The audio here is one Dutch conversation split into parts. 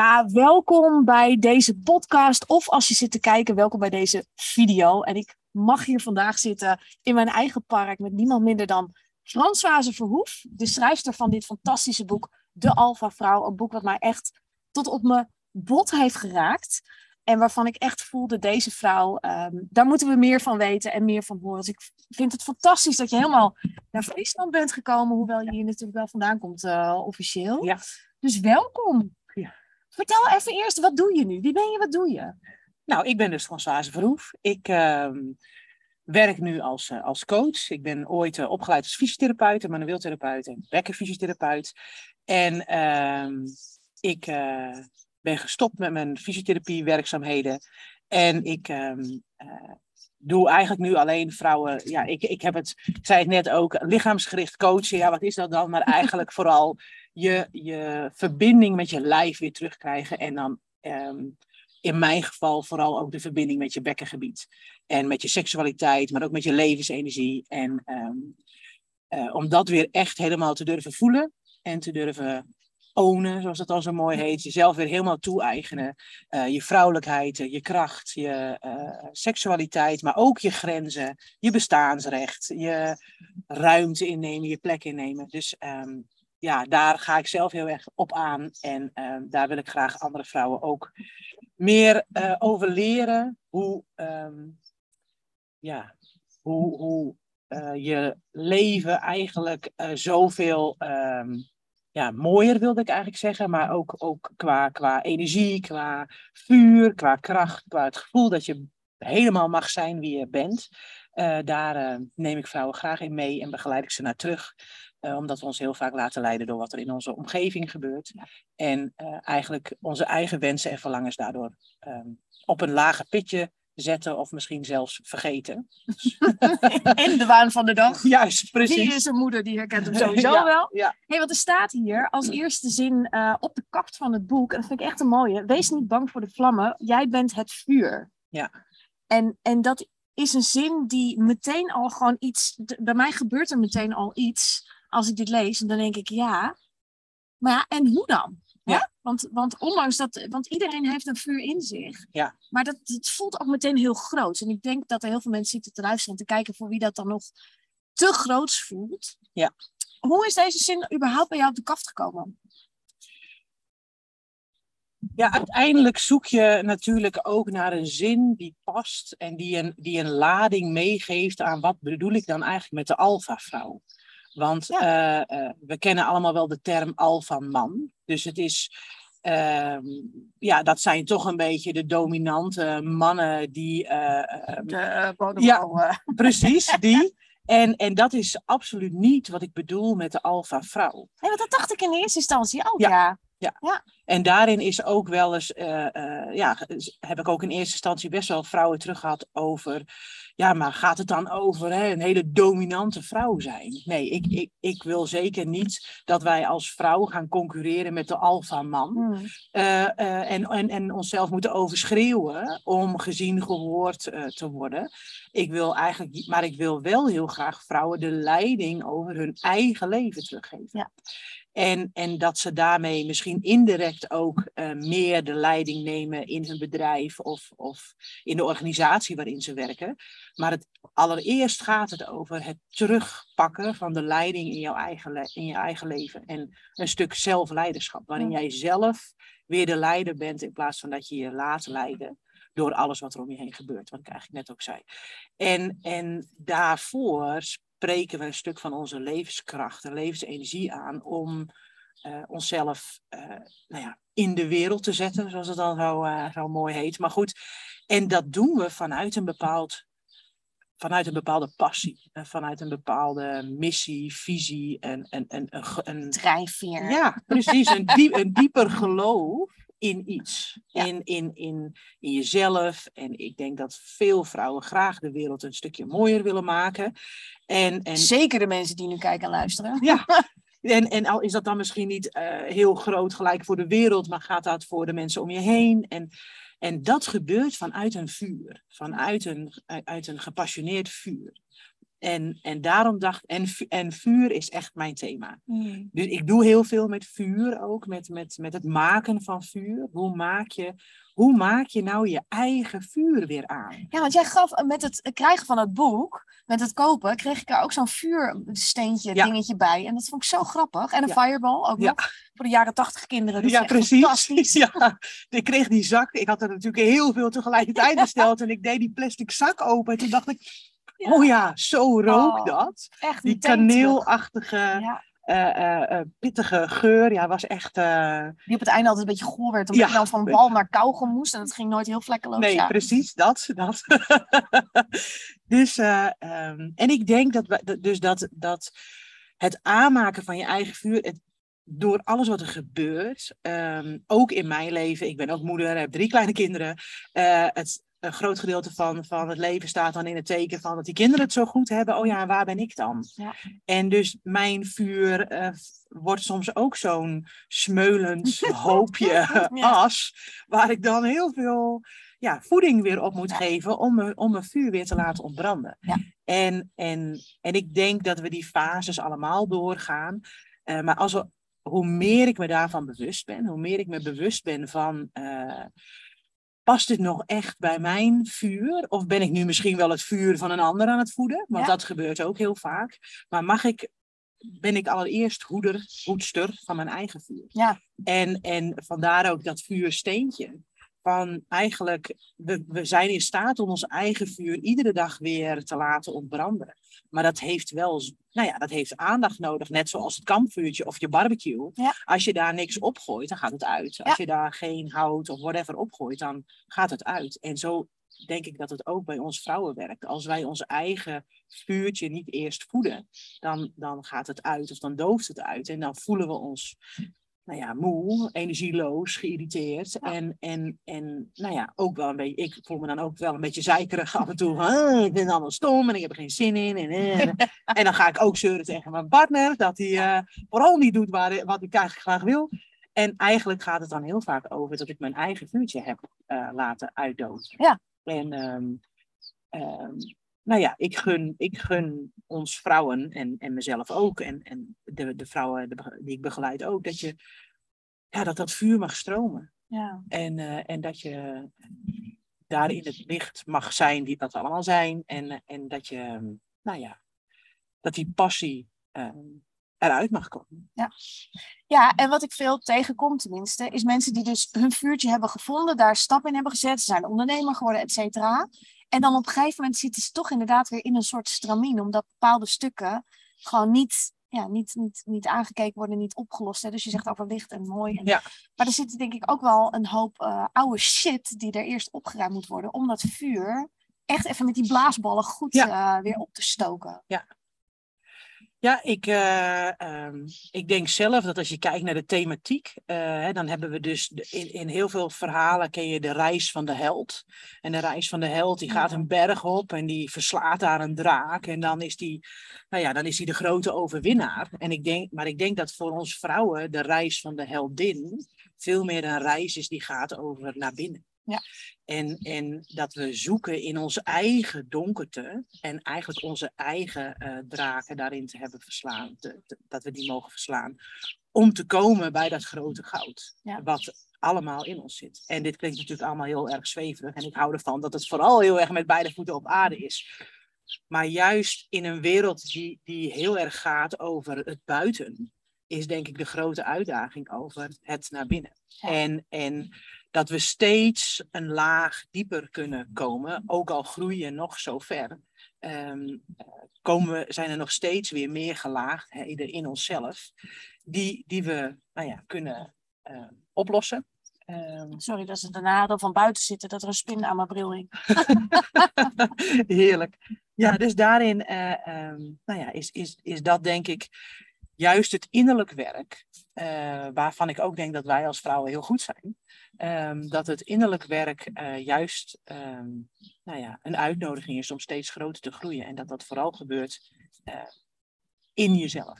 Ja, welkom bij deze podcast. Of als je zit te kijken, welkom bij deze video. En ik mag hier vandaag zitten in mijn eigen park met niemand minder dan Françoise Verhoef, de schrijfster van dit fantastische boek De Alpha Vrouw. Een boek wat mij echt tot op mijn bot heeft geraakt. En waarvan ik echt voelde, deze vrouw, ehm, daar moeten we meer van weten en meer van horen. Dus ik vind het fantastisch dat je helemaal naar Friesland bent gekomen. Hoewel je hier natuurlijk wel vandaan komt uh, officieel. Ja. Dus welkom. Vertel even eerst, wat doe je nu? Wie ben je, wat doe je? Nou, ik ben dus Françoise Verhoef. Ik ehm, werk nu als, eh, als coach. Ik ben ooit eh, opgeleid als fysiotherapeut, en manueeltherapeut en bekkenfysiotherapeut. En ehm, ik eh, ben gestopt met mijn fysiotherapie-werkzaamheden. En ik ehm, eh, doe eigenlijk nu alleen vrouwen. Ja, ik, ik heb het, ik zei het net ook, lichaamsgericht coachen. Ja, wat is dat dan? Maar eigenlijk vooral je, je verbinding met je lijf weer terugkrijgen. En dan ehm, in mijn geval vooral ook de verbinding met je bekkengebied. En met je seksualiteit, maar ook met je levensenergie. En ehm, eh, om dat weer echt helemaal te durven voelen en te durven ownen, zoals dat dan zo mooi heet. Jezelf weer helemaal toe-eigenen. Eh, je vrouwelijkheid, eh, je kracht, je seksualiteit, maar ook je grenzen, je bestaansrecht, je ruimte innemen, je plek innemen. Dus ehm, ja, daar ga ik zelf heel erg op aan. En ehm, daar wil ik graag andere vrouwen ook meer eh, over leren. Hoe, ehm, ja, hoe, hoe eh, je leven eigenlijk eh, zoveel ehm, ja, mooier, wilde ik eigenlijk zeggen. Maar ook, ook qua, qua energie, qua vuur, qua kracht, qua het gevoel dat je helemaal mag zijn wie je bent. Daar neem ik vrouwen graag in mee en begeleid ik ze naar terug. Eh, omdat we ons heel vaak laten leiden door wat er in onze omgeving gebeurt. En eh, eigenlijk onze eigen wensen en verlangens daardoor ehm, op een lager pitje zetten of misschien zelfs vergeten. En de waan van de dag. Juist, Die precies. is een moeder, die herkent hem sowieso Ja, wel. Ja, hey, want er staat hier als eerste zin eh, op de kaft van het boek, en dat vind ik echt een mooie. Wees niet bang voor de vlammen, jij bent het vuur. Ja. En, en dat is een zin die meteen al gewoon iets, bij mij gebeurt er meteen al iets als ik dit lees. En dan denk ik, ja, maar ja, en hoe dan? Hè? Ja. Want, want ondanks dat, want iedereen heeft een vuur in zich. Ja. Maar dat, het voelt ook meteen heel groot. En ik denk dat er heel veel mensen zitten te luisteren en te kijken voor wie dat dan nog te groots voelt. Ja. Hoe is deze zin überhaupt bij jou op de kaft gekomen? Ja, uiteindelijk zoek je natuurlijk ook naar een zin die past en die een, die een lading meegeeft aan wat bedoel ik dan eigenlijk met de alfa-vrouw. Want Ja. eh, eh, we kennen allemaal wel de term alfa-man. Dus het is, ehm, ja, dat zijn toch een beetje de dominante mannen die, eh, De Ja. precies, die. En, en dat is absoluut niet wat ik bedoel met de alfa-vrouw. Nee, want dat dacht ik in eerste instantie ook, Ja. ja. En daarin is ook wel eens, eh, eh, ja, heb ik ook in eerste instantie best wel vrouwen terug gehad over, ja, maar gaat het dan over hè, een hele dominante vrouw zijn? Nee, ik, ik, ik wil zeker niet dat wij als vrouw gaan concurreren met de alfa-man. Hmm. eh, en, en, en onszelf moeten overschreeuwen om gezien, gehoord eh, te worden. Ik wil eigenlijk, maar ik wil wel heel graag vrouwen de leiding over hun eigen leven teruggeven. Ja. En, en dat ze daarmee misschien indirect ook eh, meer de leiding nemen in hun bedrijf of, of in de organisatie waarin ze werken. Maar het, allereerst gaat het over het terugpakken van de leiding in, jouw eigen in je eigen leven. En een stuk zelfleiderschap, waarin jij zelf weer de leider bent in plaats van dat je je laat leiden door alles wat er om je heen gebeurt, wat ik eigenlijk net ook zei. En, en daarvoor spreken we een stuk van onze levenskracht en levensenergie aan om eh, onszelf eh, nou ja, in de wereld te zetten, zoals het dan zo, eh, zo mooi heet. Maar goed, en dat doen we vanuit een bepaald vanuit een bepaalde passie, en vanuit een bepaalde missie, visie en een, een, een, een, Drijfveer. ja, precies, een, diep, een dieper geloof in iets. In, in, in, in jezelf. En ik denk dat veel vrouwen graag de wereld een stukje mooier willen maken. En, en, Zeker de mensen die nu kijken en luisteren. ja. En, en al is dat dan misschien niet eh, heel groot gelijk voor de wereld, maar gaat dat voor de mensen om je heen. En, en dat gebeurt vanuit een vuur, vanuit een, uit een gepassioneerd vuur. En, en daarom dacht en, en vuur is echt mijn thema. Hmm. Dus ik doe heel veel met vuur ook, met, met, met het maken van vuur. Hoe maak, je, hoe maak je nou je eigen vuur weer aan? Ja, want jij gaf met het krijgen van het boek, met het kopen, kreeg ik er ook zo'n vuursteentje Ja. dingetje bij. En dat vond ik zo grappig. En een Ja. fireball ook Ja. nog. Voor de jaren tachtig kinderen. Ja, precies. fantastisch. Ja, ik kreeg die zak. Ik had er natuurlijk heel veel tegelijkertijd besteld. En ik deed die plastic zak open. En toen dacht ik, Ja. oh ja, zo rook Oh, dat. Echt Die kaneelachtige, Ja, eh, eh, eh, pittige geur. Ja, was echt... die op het einde altijd een beetje goor werd. Omdat Ja. je dan van bal naar kauwgom moest. En dat ging nooit heel vlekkeloos. Nee, ja. precies, dat. dat. dus, eh, ehm, en ik denk dat, we- dus dat, dat het aanmaken van je eigen vuur, het, door alles wat er gebeurt, ehm, ook in mijn leven, ik ben ook moeder, heb drie kleine kinderen, het, een groot gedeelte van, van het leven staat dan in het teken van dat die kinderen het zo goed hebben. Oh ja, waar ben ik dan? Ja. En dus mijn vuur eh, wordt soms ook zo'n smeulend hoopje Ja. as, waar ik dan heel veel ja, voeding weer op moet Ja. geven om, me, om mijn vuur weer te laten ontbranden. Ja. En, en, en ik denk dat we die fases allemaal doorgaan. Eh, maar als we, hoe meer ik me daarvan bewust ben, hoe meer ik me bewust ben van. eh, Past dit nog echt bij mijn vuur? Of ben ik nu misschien wel het vuur van een ander aan het voeden? Want Ja. dat gebeurt ook heel vaak. Maar mag ik, ben ik allereerst hoeder, hoedster van mijn eigen vuur? Ja. En, en vandaar ook dat vuursteentje. Van eigenlijk, we, we zijn in staat om ons eigen vuur iedere dag weer te laten ontbranden. Maar dat heeft wel, nou ja, dat heeft aandacht nodig. Net zoals het kampvuurtje of je barbecue. Ja. Als je daar niks op gooit, dan gaat het uit. Als je daar geen hout of whatever opgooit, dan gaat het uit. En zo denk ik dat het ook bij ons vrouwen werkt. Als wij ons eigen vuurtje niet eerst voeden, dan, dan gaat het uit of dan dooft het uit. En dan voelen we ons nou ja, moe, energieloos, geïrriteerd. Ja. En, en, en nou ja, ook wel een beetje, ik voel me dan ook wel een beetje zeikerig af en toe. "Ah, ik het allemaal stom en ik heb er geen zin in. En, eh, en, en dan ga ik ook zeuren tegen mijn partner dat hij eh, vooral niet doet waar, wat ik eigenlijk graag wil. En eigenlijk gaat het dan heel vaak over dat ik mijn eigen vuurtje heb eh, laten uitdoven. Ja. En ehm, ehm, nou ja, ik gun, ik gun ons vrouwen en, en mezelf ook. En, en de, de vrouwen die ik begeleid ook. Dat je ja, dat, dat vuur mag stromen. Ja. En, eh, en dat je daar in het licht mag zijn die dat allemaal zijn. En, en dat je, nou ja, dat die passie ehm, eruit mag komen. Ja, en wat ik veel tegenkom tenminste, is mensen die dus hun vuurtje hebben gevonden, daar stap in hebben gezet, ze zijn ondernemer geworden, et cetera. En dan op een gegeven moment zitten ze toch inderdaad weer in een soort stramien, omdat bepaalde stukken gewoon niet, ja, niet, niet, niet aangekeken worden, niet opgelost. Hè? Dus je zegt over licht en mooi. En, Ja. Maar er zit denk ik ook wel een hoop eh, oude shit die er eerst opgeruimd moet worden, om dat vuur echt even met die blaasballen goed Ja. eh, weer op te stoken. Ja, ik, eh, ehm, ik denk zelf dat als je kijkt naar de thematiek, eh, hè, dan hebben we dus in, in heel veel verhalen ken je de reis van de held. En de reis van de held die gaat Ja. een berg op en die verslaat daar een draak. En dan is die, nou ja, dan is die de grote overwinnaar. En ik denk, maar ik denk dat voor ons vrouwen de reis van de heldin veel meer een reis is die gaat over naar binnen. Ja. En, en dat we zoeken in onze eigen donkerte en eigenlijk onze eigen eh, draken daarin te hebben verslaan, te- te- dat we die mogen verslaan, om te komen bij dat grote goud, Ja. wat allemaal in ons zit. En dit klinkt natuurlijk allemaal heel erg zweverig en ik hou ervan dat het vooral heel erg met beide voeten op aarde is. Maar juist in een wereld die, die heel erg gaat over het buiten, is denk ik de grote uitdaging over het naar binnen. Ja. En, en dat we steeds een laag dieper kunnen komen, ook al groeien nog zo ver. ehm, eh, komen we, zijn er nog steeds weer meer gelaagdheden in onszelf, die, die we nou ja, kunnen eh, oplossen. Ehm, Sorry, dat is de nadeel van buiten zitten, dat er een spin aan mijn bril hing. Heerlijk. Ja, dus daarin eh, ehm, nou ja, is, is, is dat denk ik juist het innerlijk werk, eh, waarvan ik ook denk dat wij als vrouwen heel goed zijn, ehm, dat het innerlijk werk eh, juist ehm, nou ja, een uitnodiging is om steeds groter te groeien. En dat dat vooral gebeurt eh, in jezelf.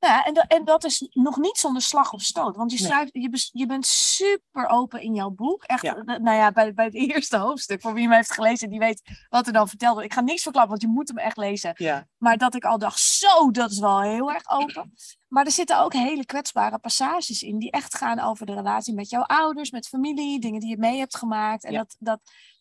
Ja, en, en dat is nog niet zonder slag of stoot. Want je, schrijft, je, je bent super open in jouw boek. Echt, nou ja, bij, bij het eerste hoofdstuk. Voor wie hem heeft gelezen, die weet wat er dan verteld wordt. Ik ga niks verklappen, want je moet hem echt lezen. Ja. Maar dat ik al dacht, zo, dat is wel heel erg open. Maar er zitten ook hele kwetsbare passages in. Die echt gaan over de relatie met jouw ouders, met familie. Dingen die je mee hebt gemaakt. En dat, dat,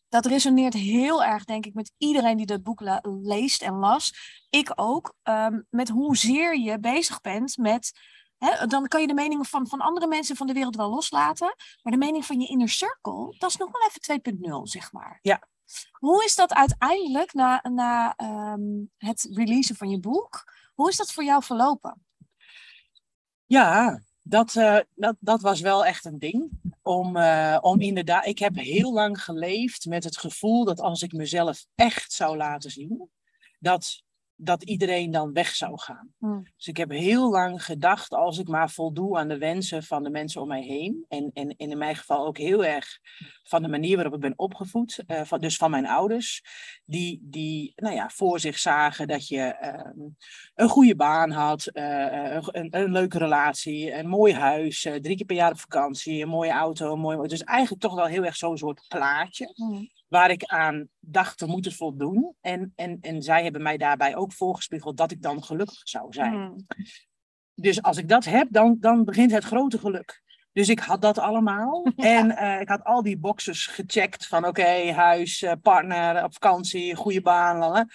dat resoneert heel erg, denk ik, met iedereen die dat boek leest en las. Ik ook. Um, met hoezeer je bezig bent met. Hè, dan kan je de meningen van, van andere mensen van de wereld wel loslaten. Maar de mening van je inner circle, dat is nog wel even 2.0, zeg maar. Ja. Hoe is dat uiteindelijk na, na um, het releasen van je boek? Hoe is dat voor jou verlopen? Ja, dat, uh, dat, dat was wel echt een ding. Om, uh, om inderdaad, ik heb heel lang geleefd met het gevoel dat als ik mezelf echt zou laten zien, dat dat iedereen dan weg zou gaan. Hmm. Dus ik heb heel lang gedacht, als ik maar voldoe aan de wensen van de mensen om mij heen, en, en, en in mijn geval ook heel erg van de manier waarop ik ben opgevoed, uh, van, dus van mijn ouders, die, die nou ja, voor zich zagen dat je uh, een goede baan had, uh, een, een, leuke relatie, een mooi huis, drie keer per jaar op vakantie, een mooie auto, een mooi... Dus eigenlijk toch wel heel erg zo'n soort plaatje. Hmm waar ik aan dacht te moeten voldoen. En, en, en zij hebben mij daarbij ook voorgespiegeld dat ik dan gelukkig zou zijn. Hmm. Dus als ik dat heb, dan, dan begint het grote geluk. Dus ik had dat allemaal. En uh, ik had al die boxes gecheckt van oké, huis, uh, partner, op vakantie, goede baan. Lala.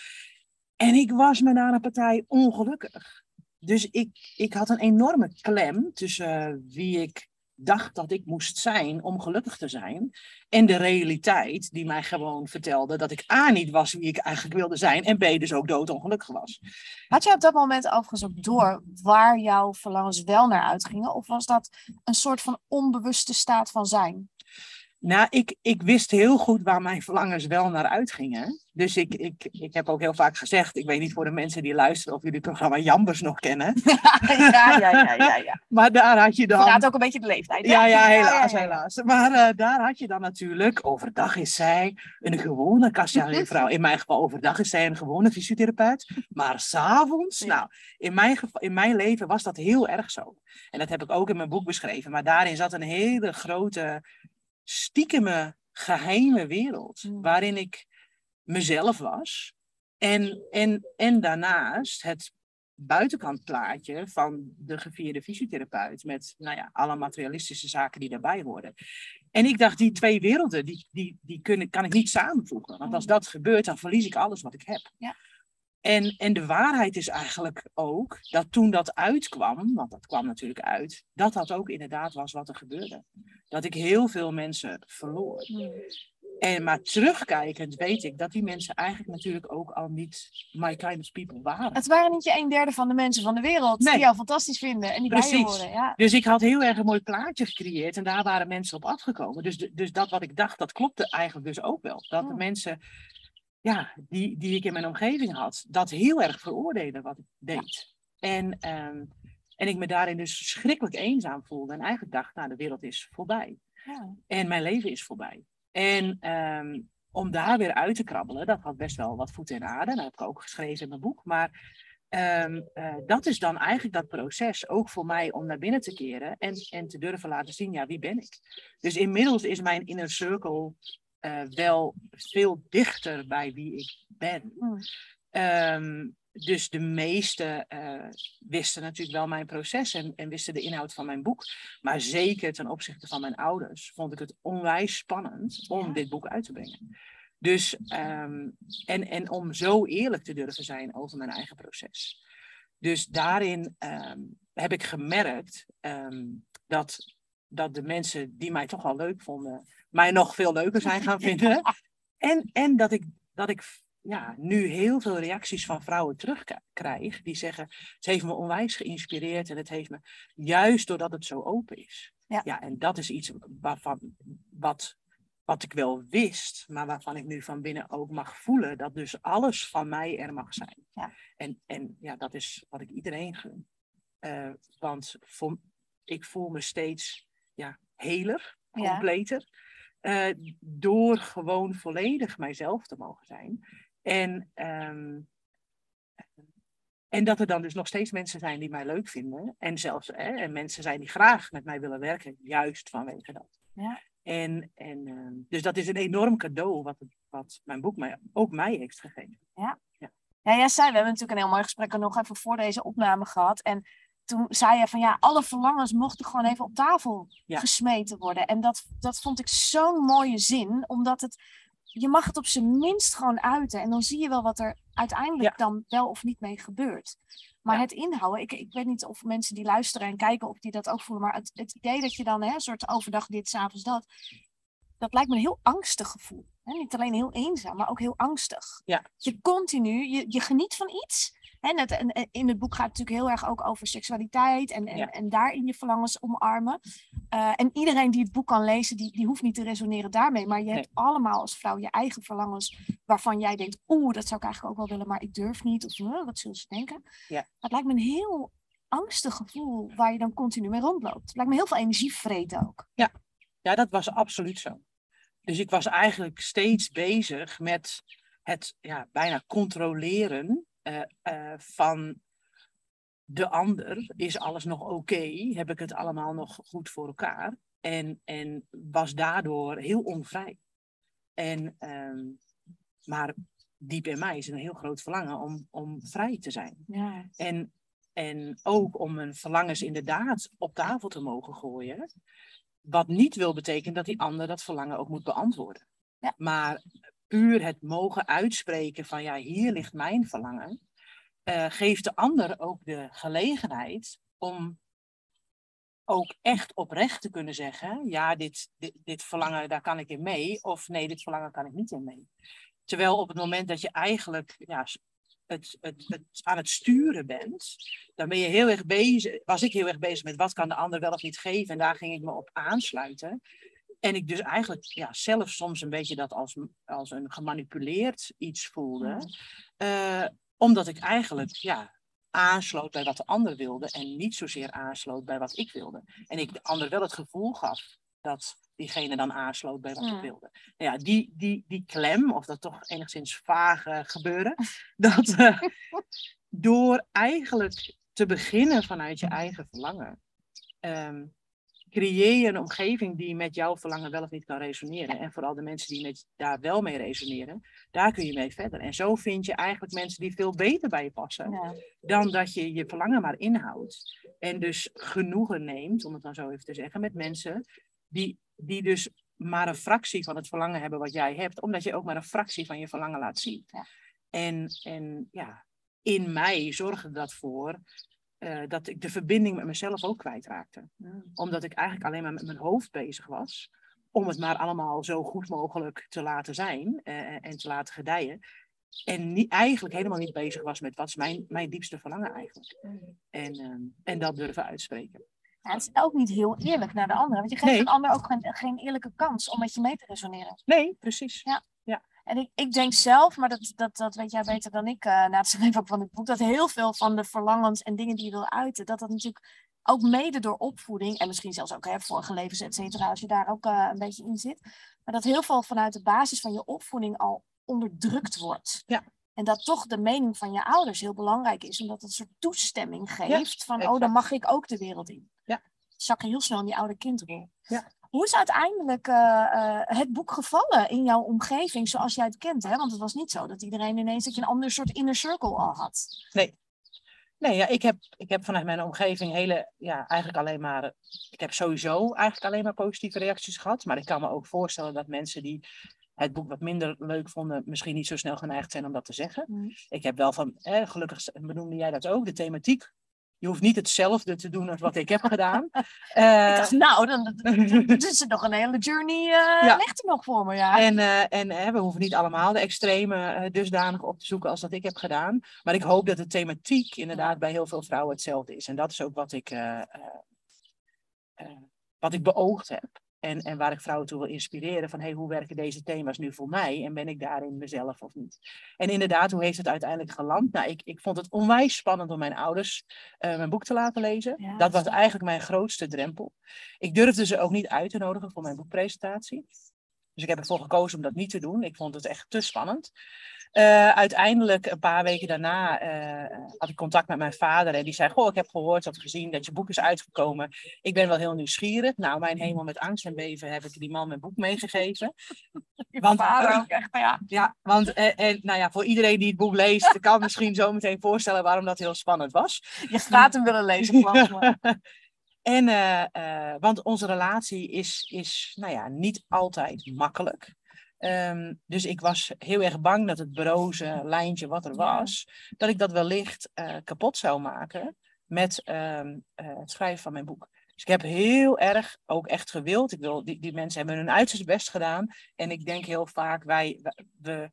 En ik was me na een partij ongelukkig. Dus ik, ik had een enorme klem tussen uh, wie ik dacht dat ik moest zijn om gelukkig te zijn. En de realiteit die mij gewoon vertelde dat ik A niet was wie ik eigenlijk wilde zijn. En B dus ook doodongelukkig was. Had jij op dat moment overigens ook door waar jouw verlangens wel naar uitgingen? Of was dat een soort van onbewuste staat van zijn? Nou, ik, ik wist heel goed waar mijn verlangens wel naar uitgingen. Dus ik, ik, ik heb ook heel vaak gezegd, ik weet niet voor de mensen die luisteren of jullie het programma Jambers nog kennen. ja, ja, ja, ja, ja. Maar daar had je dan... Inderdaad ook een beetje de leeftijd. Ja, ja, helaas, helaas. Maar uh, daar had je dan natuurlijk, overdag is zij een gewone vrouw. In mijn geval overdag is zij een gewone fysiotherapeut. Maar s'avonds, nou, in mijn, in mijn leven was dat heel erg zo. En dat heb ik ook in mijn boek beschreven. Maar daarin zat een hele grote stiekeme geheime wereld. Mm. Waarin ik mezelf was. En, en, en daarnaast het buitenkantplaatje van de gevierde fysiotherapeut. Met nou ja, alle materialistische zaken die daarbij horen. En ik dacht, die twee werelden, die, die, die kunnen, kan ik niet samenvoegen. Want als dat gebeurt, dan verlies ik alles wat ik heb. Ja. En, en de waarheid is eigenlijk ook dat toen dat uitkwam, want dat kwam natuurlijk uit, dat dat ook inderdaad was wat er gebeurde. Dat ik heel veel mensen verloor. En maar terugkijkend weet ik dat die mensen eigenlijk natuurlijk ook al niet my kind of people waren. Het waren niet je een derde van de mensen van de wereld Nee. die jou fantastisch vinden en die bij je Precies. horen. Ja. Dus ik had heel erg een mooi plaatje gecreëerd en daar waren mensen op afgekomen. Dus, dus dat wat ik dacht, dat klopte eigenlijk dus ook wel. Dat de mensen ja, die, die ik in mijn omgeving had, dat heel erg veroordelen wat ik deed. En, ehm, en ik me daarin dus verschrikkelijk eenzaam voelde. En eigenlijk dacht, nou, de wereld is voorbij. Ja. En mijn leven is voorbij. En ehm, om daar weer uit te krabbelen, dat had best wel wat voeten in aarde. Dat heb ik ook geschreven in mijn boek. Maar ehm, eh, dat is dan eigenlijk dat proces, ook voor mij, om naar binnen te keren en, en te durven laten zien, ja, wie ben ik? Dus inmiddels is mijn inner circle eh, wel veel dichter bij wie ik ben. Hmm. Ehm, dus de meesten eh, wisten natuurlijk wel mijn proces en, en wisten de inhoud van mijn boek. Maar zeker ten opzichte van mijn ouders vond ik het onwijs spannend om Ja. dit boek uit te brengen. Dus, ehm, en, en om zo eerlijk te durven zijn over mijn eigen proces. Dus daarin ehm, heb ik gemerkt dat, dat de mensen die mij toch wel leuk vonden, mij nog veel leuker zijn gaan vinden. En, en dat ik, dat ik ja, nu heel veel reacties van vrouwen terugkrijg die zeggen: Het heeft me onwijs geïnspireerd en het heeft me juist doordat het zo open is. Ja. en dat is iets waarvan, wat, wat ik wel wist, maar waarvan ik nu van binnen ook mag voelen dat dus alles van mij er mag zijn. Ja. En, en ja, dat is wat ik iedereen gun. Eh, want voor, ik voel me steeds ja, heler, Ja. Eh, door gewoon volledig mijzelf te mogen zijn. En, ehm, en dat er dan dus nog steeds mensen zijn die mij leuk vinden. En zelfs hè, en mensen zijn die graag met mij willen werken, juist vanwege dat. Ja. En, en, ehm, dus dat is een enorm cadeau wat, wat mijn boek mij, ook mij heeft gegeven. Ja, jij zei, we hebben natuurlijk een heel mooi gesprek nog even voor deze opname gehad. En toen zei je van ja, alle verlangens mochten gewoon even op tafel Ja. gesmeten worden. En dat, dat vond ik zo'n mooie zin, omdat het, je mag het op zijn minst gewoon uiten. En dan zie je wel wat er uiteindelijk dan wel of niet mee gebeurt. Maar Ja. het inhouden, ik, ik weet niet of mensen die luisteren en kijken of die dat ook voelen. Maar het, het idee dat je dan hè, soort overdag dit, s'avonds dat. Dat lijkt me een heel angstig gevoel. Hè? Niet alleen heel eenzaam, maar ook heel angstig. Ja. Je continu, je, je geniet van iets. En, het, en in het boek gaat het natuurlijk heel erg ook over seksualiteit en, en, Ja. en daarin je verlangens omarmen. Eh, en iedereen die het boek kan lezen, die, die hoeft niet te resoneren daarmee. Maar je Nee. hebt allemaal als vrouw je eigen verlangens waarvan jij denkt, oeh, dat zou ik eigenlijk ook wel willen, maar ik durf niet. Of "Huh, wat zullen ze denken? Ja. Het lijkt me een heel angstig gevoel waar je dan continu mee rondloopt. Het lijkt me heel veel energie vreten ook. Ja, dat was absoluut zo. Dus ik was eigenlijk steeds bezig met het ja, bijna controleren van de ander. Is alles nog oké? Heb ik het allemaal nog goed voor elkaar? En, en was daardoor heel onvrij. En, ehm, maar diep in mij is een heel groot verlangen om, om vrij te zijn. Ja. En, en ook om mijn verlangens inderdaad op tafel te mogen gooien. Wat niet wil betekenen dat die ander dat verlangen ook moet beantwoorden. Ja. Maar puur het mogen uitspreken van ja, hier ligt mijn verlangen. eh, geeft de ander ook de gelegenheid om ook echt oprecht te kunnen zeggen: ja, dit, dit, dit verlangen, daar kan ik in mee. Of nee, dit verlangen kan ik niet in mee. Terwijl op het moment dat je eigenlijk ja, het, het, het aan het sturen bent, dan ben je heel erg bezig, was ik heel erg bezig met wat kan de ander wel of niet geven. En daar ging ik me op aansluiten. En ik dus eigenlijk ja, zelf soms een beetje dat als, als een gemanipuleerd iets voelde. Eh, omdat ik eigenlijk ja, aansloot bij wat de ander wilde en niet zozeer aansloot bij wat ik wilde. En ik de ander wel het gevoel gaf dat diegene dan aansloot bij wat ik Mm. wilde. Nou ja, die, die, die klem, of dat toch enigszins vage gebeuren, dat eh, door eigenlijk te beginnen vanuit je eigen verlangen, ehm, creëer je een omgeving die met jouw verlangen wel of niet kan resoneren. En vooral de mensen die met, daar wel mee resoneren, daar kun je mee verder. En zo vind je eigenlijk mensen die veel beter bij je passen Ja. dan dat je je verlangen maar inhoudt. En dus genoegen neemt, om het dan zo even te zeggen, met mensen die, die dus maar een fractie van het verlangen hebben wat jij hebt, omdat je ook maar een fractie van je verlangen laat zien. Ja. En, en ja, in mij zorgde dat voor eh, dat ik de verbinding met mezelf ook kwijtraakte. Omdat ik eigenlijk alleen maar met mijn hoofd bezig was. Om het maar allemaal zo goed mogelijk te laten zijn eh, en te laten gedijen. En niet, eigenlijk helemaal niet bezig was met wat is mijn, mijn diepste verlangen eigenlijk. En, ehm, en dat durven uitspreken. Ja, het is ook niet heel eerlijk naar de ander. Want je geeft Nee. een ander ook geen, geen eerlijke kans om met je mee te resoneren. Nee, precies. En ik, ik denk zelf, maar dat, dat, dat weet jij beter dan ik, eh, na het schrijven van het boek, dat heel veel van de verlangens en dingen die je wil uiten, dat dat natuurlijk ook mede door opvoeding, en misschien zelfs ook hè, vorige levens, et cetera, als je daar ook eh, een beetje in zit, maar dat heel veel vanuit de basis van je opvoeding al onderdrukt wordt. Ja. En dat toch de mening van je ouders heel belangrijk is, omdat het een soort toestemming geeft van, oh, dan mag ik ook de wereld in. Ja. Zak je heel snel in die oude kindrol. Ja. Hoe is uiteindelijk eh, eh, het boek gevallen in jouw omgeving zoals jij het kent? Hè? Want het was niet zo dat iedereen ineens dat je een ander soort inner circle al had. Nee, ja, ik, heb, ik heb vanuit mijn omgeving hele, ja, eigenlijk alleen maar, ik heb sowieso eigenlijk alleen maar positieve reacties gehad. Maar ik kan me ook voorstellen dat mensen die het boek wat minder leuk vonden, misschien niet zo snel geneigd zijn om dat te zeggen. Mm. Ik heb wel van, eh, gelukkig benoemde jij dat ook, de thematiek. Je hoeft niet hetzelfde te doen als wat ik heb gedaan. Ik Eh, dacht, nou, dan, is er nog een hele journey, eh Ja. ligt er nog voor me. Ja. En, eh, en we hoeven niet allemaal de extreme dusdanig op te zoeken als dat ik heb gedaan. Maar ik hoop dat de thematiek inderdaad bij heel veel vrouwen hetzelfde is. En dat is ook wat ik, wat ik beoogd heb. En, en waar ik vrouwen toe wil inspireren van hey, hoe werken deze thema's nu voor mij en ben ik daarin mezelf of niet. En inderdaad, hoe heeft het uiteindelijk geland? Nou, ik, ik vond het onwijs spannend om mijn ouders uh, mijn boek te laten lezen. Ja, dat was eigenlijk mijn grootste drempel. Ik durfde ze ook niet uit te nodigen voor mijn boekpresentatie. Dus ik heb ervoor gekozen om dat niet te doen. Ik vond het echt te spannend. Eh, uiteindelijk, een paar weken daarna, eh, had ik contact met mijn vader. En die zei, goh, ik heb gehoord of gezien dat je boek is uitgekomen. Ik ben wel heel nieuwsgierig. Nou, mijn hemel met angst en beven heb ik die man mijn boek meegegeven. Want- vader ook echt, ja. Ja, want eh, en, nou ja, voor iedereen die het boek leest, kan misschien zo meteen voorstellen waarom dat heel spannend was. Je gaat hem willen lezen, en, want onze relatie is, is, nou ja, niet altijd makkelijk. Ehm, dus ik was heel erg bang dat het broze lijntje wat er Ja. was, dat ik dat wellicht eh, kapot zou maken met ehm, eh, het schrijven van mijn boek. Dus ik heb heel erg ook echt gewild. Ik wil, die, die mensen hebben hun uiterste best gedaan. En ik denk heel vaak, wij, wij- we,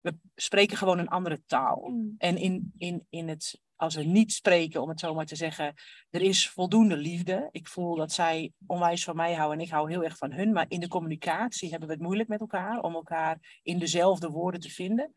we spreken gewoon een andere taal. Mm. En in, in, in het, als we niet spreken, om het zo maar te zeggen, er is voldoende liefde. Ik voel dat zij onwijs van mij houden en ik hou heel erg van hun. Maar in de communicatie hebben we het moeilijk met elkaar om elkaar in dezelfde woorden te vinden.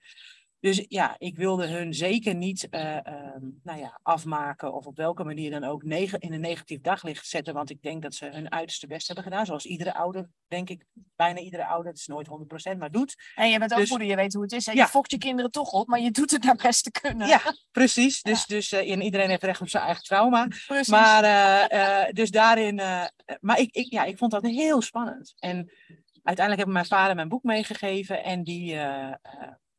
Dus ja, ik wilde hun zeker niet eh, ehm, nou ja, afmaken of op welke manier dan ook in een negatief daglicht zetten. Want ik denk dat ze hun uiterste best hebben gedaan. Zoals iedere ouder, denk ik, bijna iedere ouder, het is nooit 100%, maar doet. En je bent ook Dus- moeder, je weet hoe het is. hè. Je fokt je kinderen toch op, maar je doet het naar best te kunnen. Ja, precies. Dus, dus en iedereen heeft recht op zijn eigen trauma. precies. Maar, eh, dus daarin, maar ik, ik, ja, ik vond dat heel spannend. En uiteindelijk heeft mijn vader mijn boek meegegeven. En die,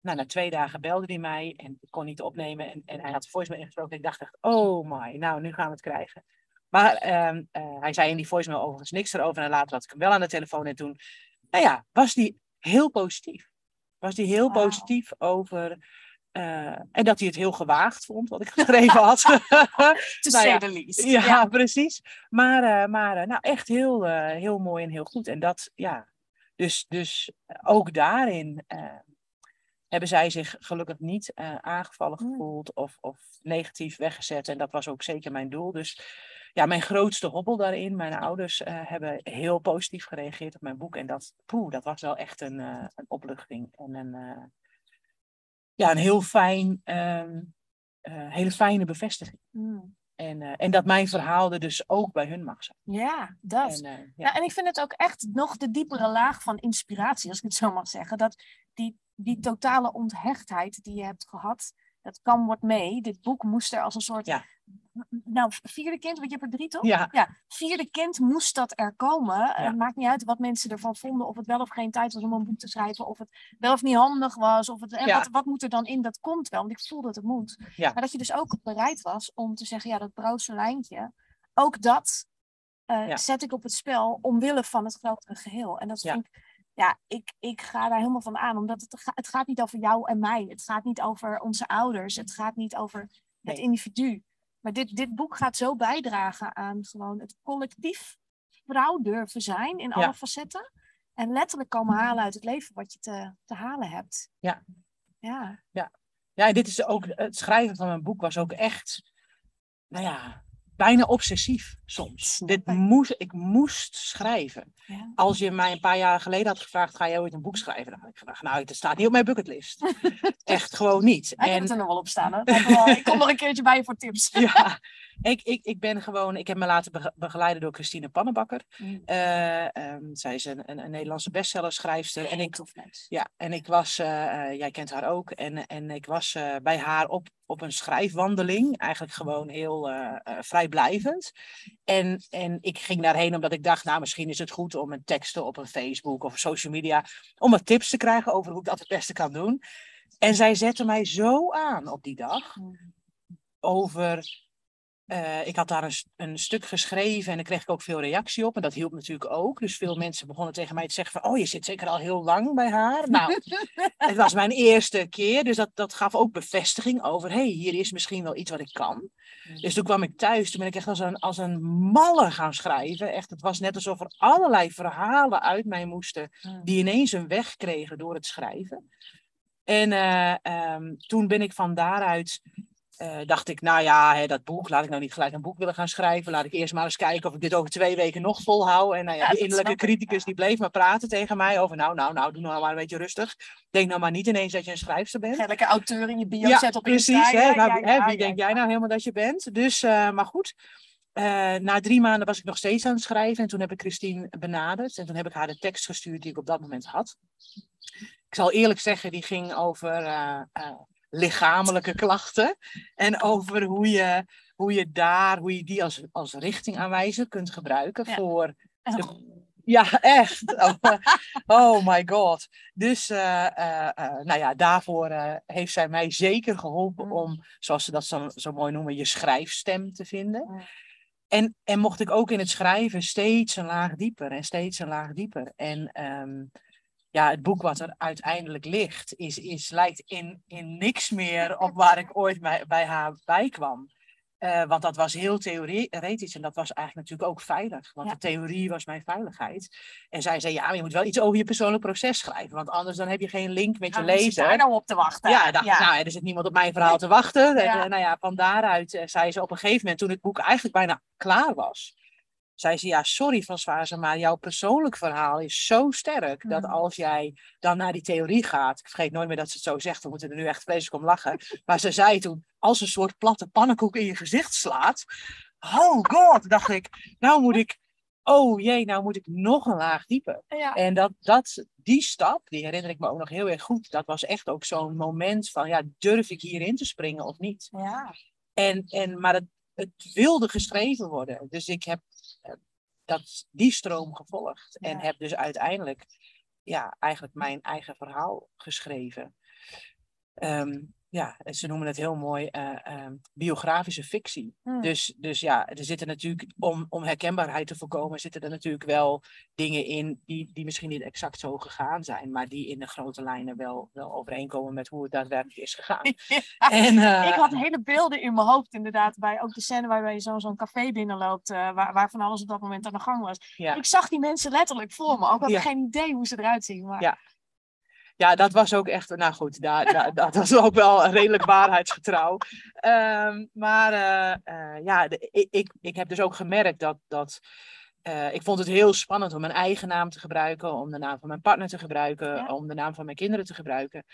nou, na twee dagen belde hij mij en ik kon niet opnemen. En, en hij had voicemail ingesproken. Ik dacht echt, oh my, nou, nu gaan we het krijgen. Maar ehm, eh, hij zei in die voicemail overigens niks erover. En later had ik hem wel aan de telefoon. En toen, nou ja, was die heel positief. Was die heel positief over... eh, en dat hij het heel gewaagd vond, wat ik geschreven had. to nou say ja, the least. ja, precies. Maar, eh, maar nou, echt heel, heel mooi en heel goed. En dat, ja. Dus, dus ook daarin hebben zij zich gelukkig niet eh, aangevallen Mm. gevoeld of, of negatief weggezet. En dat was ook zeker mijn doel. Dus ja, mijn grootste hobbel daarin, mijn ouders eh, hebben heel positief gereageerd op mijn boek. En dat, poeh, dat was wel echt een, eh, een opluchting. En een, ja, een heel fijn, eh, hele fijne bevestiging. Mm. En, eh, en dat mijn verhaal er dus ook bij hun mag zijn. Ja, dat. En, eh, ja. En ik vind het ook echt nog de diepere laag van inspiratie, als ik het zo mag zeggen. Dat die, die totale onthechtheid die je hebt gehad, dat kan wordt mee. Dit boek moest er als een soort. Ja. Nou, vierde kind, want je hebt er drie toch? Ja. ja, vierde kind moest dat er komen. Ja. Het maakt niet uit wat mensen ervan vonden, of het wel of geen tijd was om een boek te schrijven, of het wel of niet handig was, of het, en wat, wat moet er dan in? Dat komt wel, want ik voel dat het moet. Ja. Maar dat je dus ook bereid was om te zeggen, ja, dat broodse lijntje, ook dat eh, zet ik op het spel omwille van het grotere geheel. En dat vind ik, ja, ik, ik ga daar helemaal van aan, omdat het, het gaat niet over jou en mij. Het gaat niet over onze ouders. Het gaat niet over het Nee. individu. Maar dit, dit boek gaat zo bijdragen aan gewoon het collectief vrouw durven zijn in alle Ja. facetten. En letterlijk komen halen uit het leven wat je te, te halen hebt. Ja. Ja. Ja, en dit is ook, het schrijven van mijn boek was ook echt, nou ja, bijna obsessief soms. Dit ik. moest, ik moest schrijven. ja. Als je mij een paar jaar geleden had gevraagd, ga jij ooit een boek schrijven? Dan had ik gedacht, nou, het staat niet op mijn bucketlist. echt gewoon niet. Ik heb En- het er nog wel op staan. Hè? Ik kom nog een keertje bij je voor tips. ja, ik, ik, ik ben gewoon, ik heb me laten bege- begeleiden door Christine Pannenbakker. Mm. Eh, ehm, zij is een, een, een Nederlandse bestsellerschrijfster. En ik. Ja, en ik was, eh, eh, jij kent haar ook, en, en ik was bij haar op, op een schrijfwandeling, eigenlijk gewoon heel eh, eh, vrijblijvend. En, en ik ging daarheen omdat ik dacht, nou misschien is het goed om een teksten op een Facebook of social media, om wat tips te krijgen over hoe ik dat het beste kan doen. En zij zette mij zo aan op die dag Mm. over. Eh, ik had daar een, een stuk geschreven en daar kreeg ik ook veel reactie op. En dat hielp natuurlijk ook. Dus veel mensen begonnen tegen mij te zeggen van... Oh, je zit zeker al heel lang bij haar. Nou, het was mijn eerste keer. Dus dat, dat gaf ook bevestiging over... hey, hier is misschien wel iets wat ik kan. Dus toen kwam ik thuis. Toen ben ik echt als een, als een malle gaan schrijven. Echt, het was net alsof er allerlei verhalen uit mij moesten... Mm. die ineens een weg kregen door het schrijven. En eh, ehm, toen ben ik van daaruit eh, dacht ik, nou ja, hè, dat boek, laat ik nou niet gelijk een boek willen gaan schrijven. Laat ik eerst maar eens kijken of ik dit over twee weken nog volhoud. En nou ja, Ja, die dat innerlijke criticus die bleef maar praten tegen mij over, nou, nou, nou, doe nou maar een beetje rustig. Denk nou maar niet ineens dat je een schrijfster bent. Ga lekker auteur in je bio Ja, zet op precies. Insta. Hè? Ja, Nou, ja, hè, ja, wie denk jij nou helemaal dat je bent? Dus, eh, maar goed. Eh, na drie maanden was ik nog steeds aan het schrijven. En toen heb ik Christine benaderd. En toen heb ik haar de tekst gestuurd die ik op dat moment had. Ik zal eerlijk zeggen, die ging over lichamelijke klachten. En over hoe je, hoe je daar, hoe je die als, als richtingaanwijzer kunt gebruiken Ja. voor de- ja, echt. Oh, oh my god. Dus, eh, eh, eh, nou ja, daarvoor heeft zij mij zeker geholpen Mm. om, zoals ze dat zo, zo mooi noemen, je schrijfstem te vinden. Mm. En, en mocht ik ook in het schrijven steeds een laag dieper en steeds een laag dieper. En ehm, ja, het boek wat er uiteindelijk ligt, is, is, lijkt in, in niks meer op waar ik ooit bij, bij haar bij kwam. Eh, want dat was heel theoretisch en dat was eigenlijk natuurlijk ook veilig. Want Ja. de theorie was mijn veiligheid. En zij zei, ja, maar je moet wel iets over je persoonlijk proces schrijven. Want anders dan heb je geen link met je Ja, zit lezer. daar nou op te wachten. Ja, dacht nou, er zit niemand op mijn verhaal te wachten. En, eh, nou ja, van daaruit eh, zei ze op een gegeven moment, toen het boek eigenlijk bijna klaar was, zei ze, ja, sorry Françoise, maar jouw persoonlijk verhaal is zo sterk, dat Mm. als jij dan naar die theorie gaat, ik vergeet nooit meer dat ze het zo zegt, we moeten er nu echt vreselijk om lachen, maar ze zei toen, als een soort platte pannenkoek in je gezicht slaat, oh god, dacht ik, nou moet ik, oh jee, nou moet ik nog een laag dieper. Ja. En dat, dat, die stap, die herinner ik me ook nog heel erg goed. Dat was echt ook zo'n moment van, ja, durf ik hierin te springen of niet? Ja. En, en, maar het, het wilde geschreven worden. Dus ik heb eh, dat, die stroom gevolgd. En Ja. heb dus uiteindelijk, ja, eigenlijk mijn eigen verhaal geschreven. Ehm, ja, ze noemen het heel mooi eh, ehm, biografische fictie. Hmm. Dus, dus ja, er zitten natuurlijk, om, om herkenbaarheid te voorkomen, zitten er natuurlijk wel dingen in die, die misschien niet exact zo gegaan zijn, maar die in de grote lijnen wel, wel overeenkomen met hoe het daadwerkelijk is gegaan. En, eh, Ik had hele beelden in mijn hoofd, inderdaad, bij ook de scène waarbij je zo- zo'n café binnenloopt, eh waar, waar van alles op dat moment aan de gang was. ja. Ik zag die mensen letterlijk voor me, ook had ik Ja. geen idee hoe ze eruit zien. Maar... Ja. Dat was ook echt, nou goed, daar, daar- dat was ook wel redelijk waarheidsgetrouw. Ehm, maar eh, eh, ja, de- ik, ik, ik heb dus ook gemerkt dat, dat eh, ik vond het heel spannend om mijn eigen naam te gebruiken, om de naam van mijn partner te gebruiken, Ja. om de naam van mijn kinderen te gebruiken.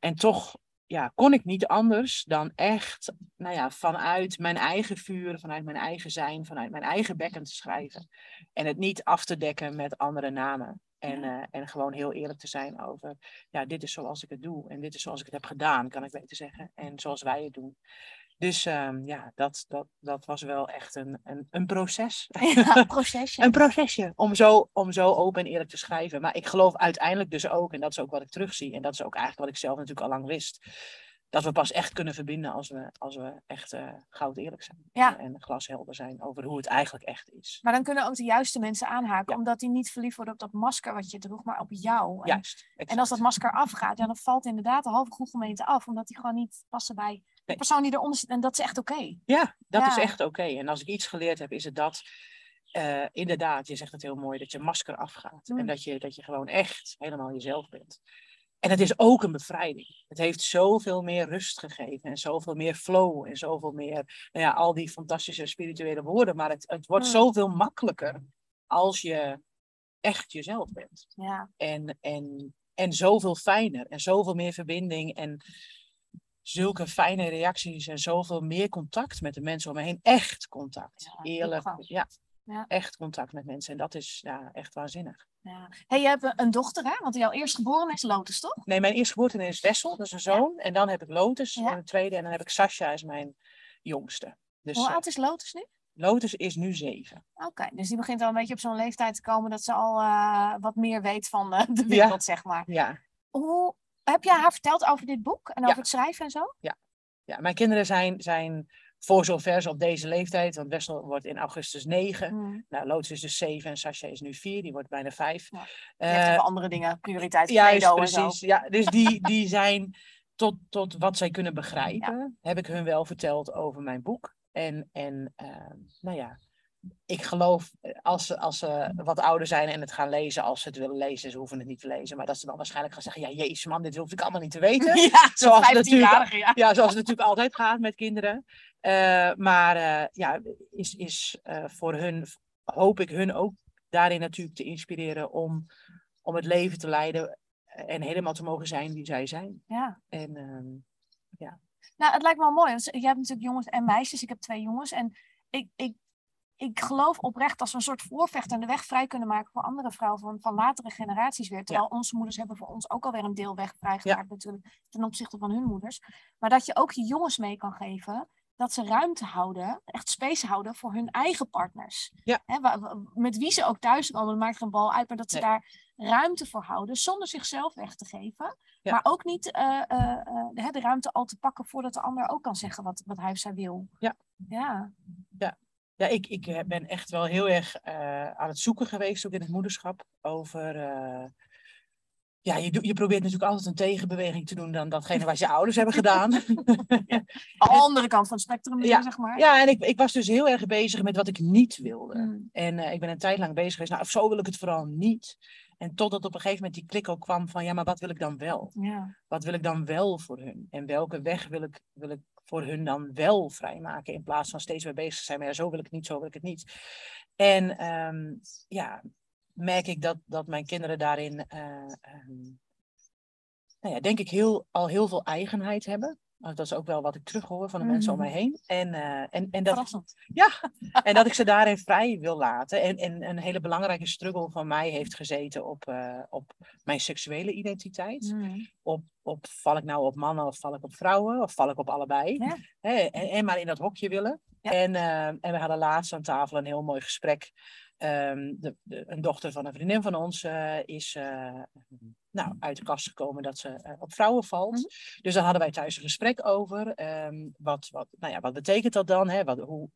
En toch ja, kon ik niet anders dan echt nou ja, vanuit mijn eigen vuur, vanuit mijn eigen zijn, vanuit mijn eigen bekken te schrijven. En het niet af te dekken met andere namen. En, eh, en gewoon heel eerlijk te zijn over, ja, dit is zoals ik het doe. En dit is zoals ik het heb gedaan, kan ik beter zeggen. En zoals wij het doen. Dus ehm, ja, dat, dat, dat was wel echt een, een, een proces. Ja, procesje. Een procesje om zo, om zo open en eerlijk te schrijven. Maar ik geloof uiteindelijk dus ook, en dat is ook wat ik terugzie, en dat is ook eigenlijk wat ik zelf natuurlijk al lang wist, dat we pas echt kunnen verbinden als we, als we echt eh, goud eerlijk zijn. Ja. En glashelder zijn over hoe het eigenlijk echt is. Maar dan kunnen ook de juiste mensen aanhaken, Ja. omdat die niet verliefd worden op dat masker wat je droeg, maar op jou. En, Juist. en als dat masker afgaat, ja, dan valt inderdaad de halve groepgemeente af, omdat die gewoon niet passen bij de persoon die eronder zit. En dat is echt oké. Ja, dat is echt oké. En als ik iets geleerd heb, is het dat. eh, inderdaad, je zegt het heel mooi, dat je masker afgaat. Mm. En dat je, dat je gewoon echt helemaal jezelf bent. En het is ook een bevrijding. Het heeft zoveel meer rust gegeven. En zoveel meer flow. En zoveel meer, nou ja, al die fantastische spirituele woorden. Maar het, het wordt Mm. zoveel makkelijker als je echt jezelf bent. Ja. En, en, en zoveel fijner. En zoveel meer verbinding. En zulke fijne reacties. En zoveel meer contact met de mensen om me heen. Echt contact. Ja, Eerlijk. Ja. Echt contact met mensen. En dat is ja, echt waanzinnig. Ja. hey, je hebt een- dochter, hè? Want jouw eerstgeboren is Lotus, toch? Nee, mijn eerstgeboorte is Wessel. Dat is een zoon. En dan heb ik Lotus. Ja. En een tweede. En dan heb ik Sascha. is mijn jongste. Dus Hoe eh, oud is Lotus nu? Lotus is nu zeven. Oké, dus die begint al een beetje op zo'n leeftijd te komen dat ze al eh, wat meer weet van eh, de wereld, zeg maar. Ja. Hoe, heb jij haar verteld over dit boek en Ja. over het schrijven en zo? ja, mijn kinderen zijn, zijn voor zover ze op deze leeftijd. Want Wessel wordt in augustus negen. Hmm. Nou, Lotus is dus zeven en Sascha is nu vier. Die wordt bijna vijf. Ja. Je hebt even andere dingen, prioriteit, Juist, zo. precies. Ja, dus die, die zijn tot, tot wat zij kunnen begrijpen, heb ik hun wel verteld over mijn boek. En, en eh, nou ja, ik geloof eh, als ze, als ze wat ouder zijn en het gaan lezen, als ze het willen lezen, ze hoeven het niet te lezen. Maar dat ze dan waarschijnlijk gaan zeggen, ja, jezus man, dit hoef ik allemaal niet te weten. Ja, Zoals het natuurlijk, 15-jarige, ja. ja, zoals het natuurlijk altijd gaat met kinderen. Eh, maar eh, ja, is, is voor hun, hoop ik hun ook daarin natuurlijk te inspireren om, om het leven te leiden en helemaal te mogen zijn wie zij zijn. ja. En ehm, Nou, het lijkt me wel mooi. Want je hebt natuurlijk jongens en meisjes. Ik heb twee jongens. En ik, ik, ik geloof oprecht als we een soort voorvechter de weg vrij kunnen maken voor andere vrouwen van, van latere generaties weer. Terwijl onze moeders hebben voor ons ook alweer een deel weg vrijgemaakt natuurlijk ten opzichte van hun moeders. Maar dat je ook je jongens mee kan geven dat ze ruimte houden, echt space houden voor hun eigen partners. Ja. Met wie ze ook thuis komen, dat maakt geen bal uit, maar dat ze Nee. daar ruimte voor houden zonder zichzelf weg te geven. Ja. Maar ook niet eh, eh, eh, de ruimte al te pakken voordat de ander ook kan zeggen wat, wat hij of zij wil. Ja. Ja. Ja, ik, ik eh, ben echt wel heel erg eh, aan het zoeken geweest, ook in het moederschap, over... eh, ja, je, je probeert natuurlijk altijd een tegenbeweging te doen dan datgene wat je ouders hebben gedaan. De andere kant van het spectrum, Ja. zeg maar. ja, en ik, ik was dus heel erg bezig met wat ik niet wilde. Mm. En ik ben een tijd lang bezig geweest, nou, zo wil ik het vooral niet. En totdat op een gegeven moment die klik ook kwam van, ja, maar wat wil ik dan wel? Ja. Wat wil ik dan wel voor hun? En welke weg wil ik, wil ik voor hun dan wel vrijmaken? In plaats van steeds weer bezig zijn, maar ja, zo wil ik het niet, zo wil ik het niet. En ehm, ja, merk ik dat, dat mijn kinderen daarin, eh, ehm, nou ja, denk ik, heel, al heel veel eigenheid hebben. Maar Dat is ook wel wat ik terughoor van de mensen om mij heen. En, eh, en, en, dat, Verrassend. ja, en dat ik ze daarin vrij wil laten. En, en een hele belangrijke struggle van mij heeft gezeten op, eh, op mijn seksuele identiteit Mm. op, op val ik nou op mannen of val ik op vrouwen of val ik op allebei. Ja. Hè, en, en maar in dat hokje willen. Ja. En, eh, en we hadden laatst aan tafel een heel mooi gesprek. Ehm, de, de- een dochter van een vriendin van ons eh, is eh, nou, uit de kast gekomen dat ze eh, op vrouwen valt. Mhm. Dus daar hadden wij thuis een gesprek over. Ehm, wat, wat, nou ja, wat betekent dat dan? Hè? Wat, hoe,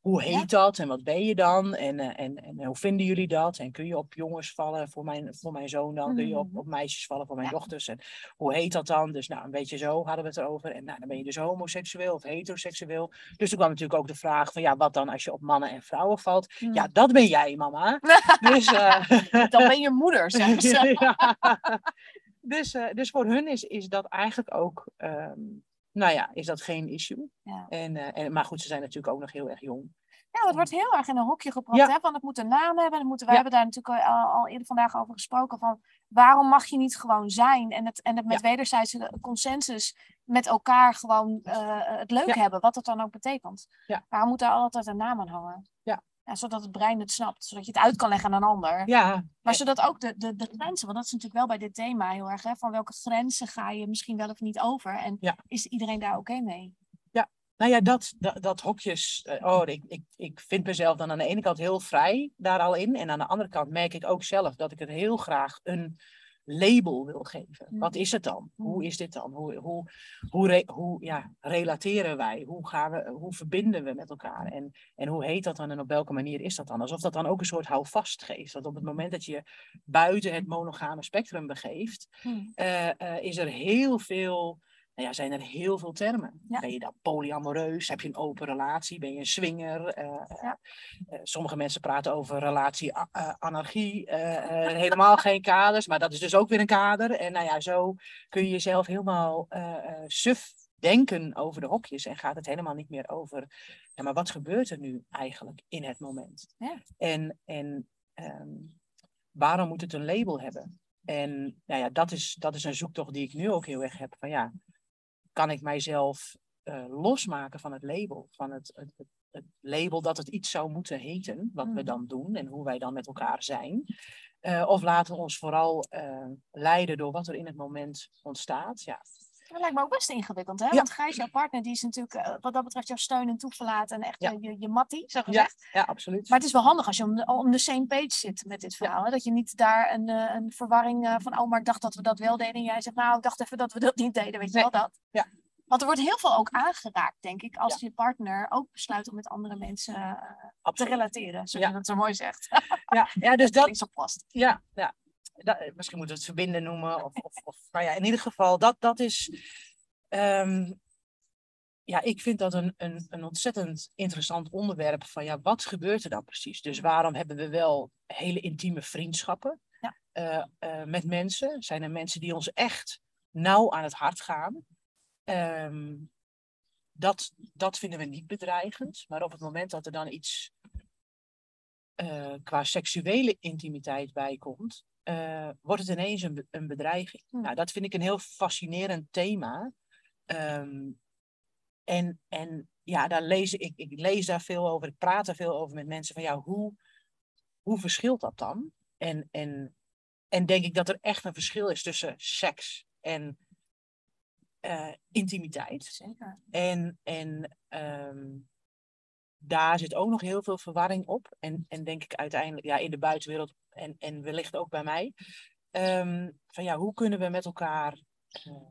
hoe heet dat en wat ben je dan? En, eh, en, en hoe vinden jullie dat? En kun je op jongens vallen voor mijn, voor mijn zoon dan? Kun je op, Mhm. op meisjes vallen voor mijn Ja. dochters? En hoe heet dat dan? Dus nou, een beetje zo hadden we het erover. En nou, dan ben je dus homoseksueel of heteroseksueel. Dus toen kwam natuurlijk ook de vraag van ja, wat dan als je op mannen en vrouwen valt? Mm. Ja, dat ben jij, mama. dus, eh, Dan ben je moeder, zeggen ze. ja. dus, eh, dus voor hun is, is dat eigenlijk ook, ehm, nou ja, is dat geen issue. Ja. En, eh, en, maar goed, ze zijn natuurlijk ook nog heel erg jong. Ja, het wordt heel erg in een hokje gebracht. Ja. Hè? Van het moet een naam hebben. Het moet, wij Ja. hebben daar natuurlijk al, al eerder vandaag over gesproken. Van waarom mag je niet gewoon zijn? En het, en het met wederzijdse consensus met elkaar gewoon eh, het leuk hebben. Wat dat dan ook betekent. Ja. Waarom moet daar altijd een naam aan hangen? Ja. Zodat het brein het snapt. Zodat je het uit kan leggen aan een ander. Ja, Maar zodat ook de, de, de grenzen, want dat is natuurlijk wel bij dit thema heel erg, hè, van welke grenzen ga je misschien wel of niet over? En Ja. is iedereen daar oké mee? nou ja, dat, dat, dat hokjes. eh, oh, ik, ik, ik vind mezelf dan aan de ene kant heel vrij daar al in. En aan de andere kant merk ik ook zelf dat ik het heel graag een label wil geven. Wat is het dan? Hoe is dit dan? Hoe, hoe, hoe, re- hoe ja, relateren wij? Hoe, gaan we, hoe verbinden we met elkaar? En, en hoe heet dat dan en op welke manier is dat dan? Alsof dat dan ook een soort houvast geeft. Want op het moment dat je buiten het monogame spectrum begeeft, Hmm. eh, eh, is er heel veel, nou ja, zijn er heel veel termen. Ja. Ben je dan polyamoreus? Heb je een open relatie? Ben je een swinger? Eh, Ja. eh, sommige mensen praten over relatie a- eh, anarchie. eh, eh, helemaal geen kaders, maar dat is dus ook weer een kader. En nou ja, zo kun je jezelf helemaal eh, eh, suf denken over de hokjes en gaat het helemaal niet meer over, ja, maar wat gebeurt er nu eigenlijk in het moment? Ja. En, en ehm, waarom moet het een label hebben? En nou ja, dat is, dat is een zoektocht die ik nu ook heel erg heb. Van ja, kan ik mijzelf eh, losmaken van het label? Van het, het, het, label dat het iets zou moeten heten, wat we Mhm. dan doen en hoe wij dan met elkaar zijn. Eh, of laten we ons vooral eh, leiden door wat er in het moment ontstaat. Ja, Dat lijkt me ook best ingewikkeld, hè? Ja. Want Gijs, jouw partner, die is natuurlijk eh, wat dat betreft jouw steun en toeverlaat en echt Ja. je, je, mattie, zo ja, gezegd. ja absoluut. Maar het is wel handig als je om de, om de same page zit met dit verhaal. Hè? Dat je niet daar een, eh, een verwarring eh, van, oh, maar ik dacht dat we dat wel deden. En jij zegt, nou, ik dacht even dat we dat niet deden. Weet je Nee. wel dat? Ja. Want er wordt heel veel ook aangeraakt, denk ik, als je partner ook besluit om met andere mensen eh, te relateren. Zoals Ja. je dat zo mooi zegt. Ja, ja, dus dat, plast. Ja, ja. Dat, misschien moeten we het verbinden noemen. Of, of, of, nou ja, in ieder geval, dat, dat is. ehm, ja, ik vind dat een, een, een ontzettend interessant onderwerp van ja, wat gebeurt er dan precies? Dus waarom hebben we wel hele intieme vriendschappen Ja. eh, eh, met mensen? Zijn er mensen die ons echt nauw aan het hart gaan? Ehm, dat, dat vinden we niet bedreigend. Maar op het moment dat er dan iets eh, qua seksuele intimiteit bij komt, eh, wordt het ineens een, een bedreiging. Hmm. Nou, dat vind ik een heel fascinerend thema. Ehm, en, en ja, daar lees ik, ik lees daar veel over, ik praat daar veel over met mensen van ja, hoe, hoe verschilt dat dan? En, en, en denk ik dat er echt een verschil is tussen seks en eh, intimiteit. Zeker. En, en ehm, daar zit ook nog heel veel verwarring op. En, en denk ik uiteindelijk, ja, in de buitenwereld en, en wellicht ook bij mij. ehm, van ja, hoe kunnen we met elkaar eh,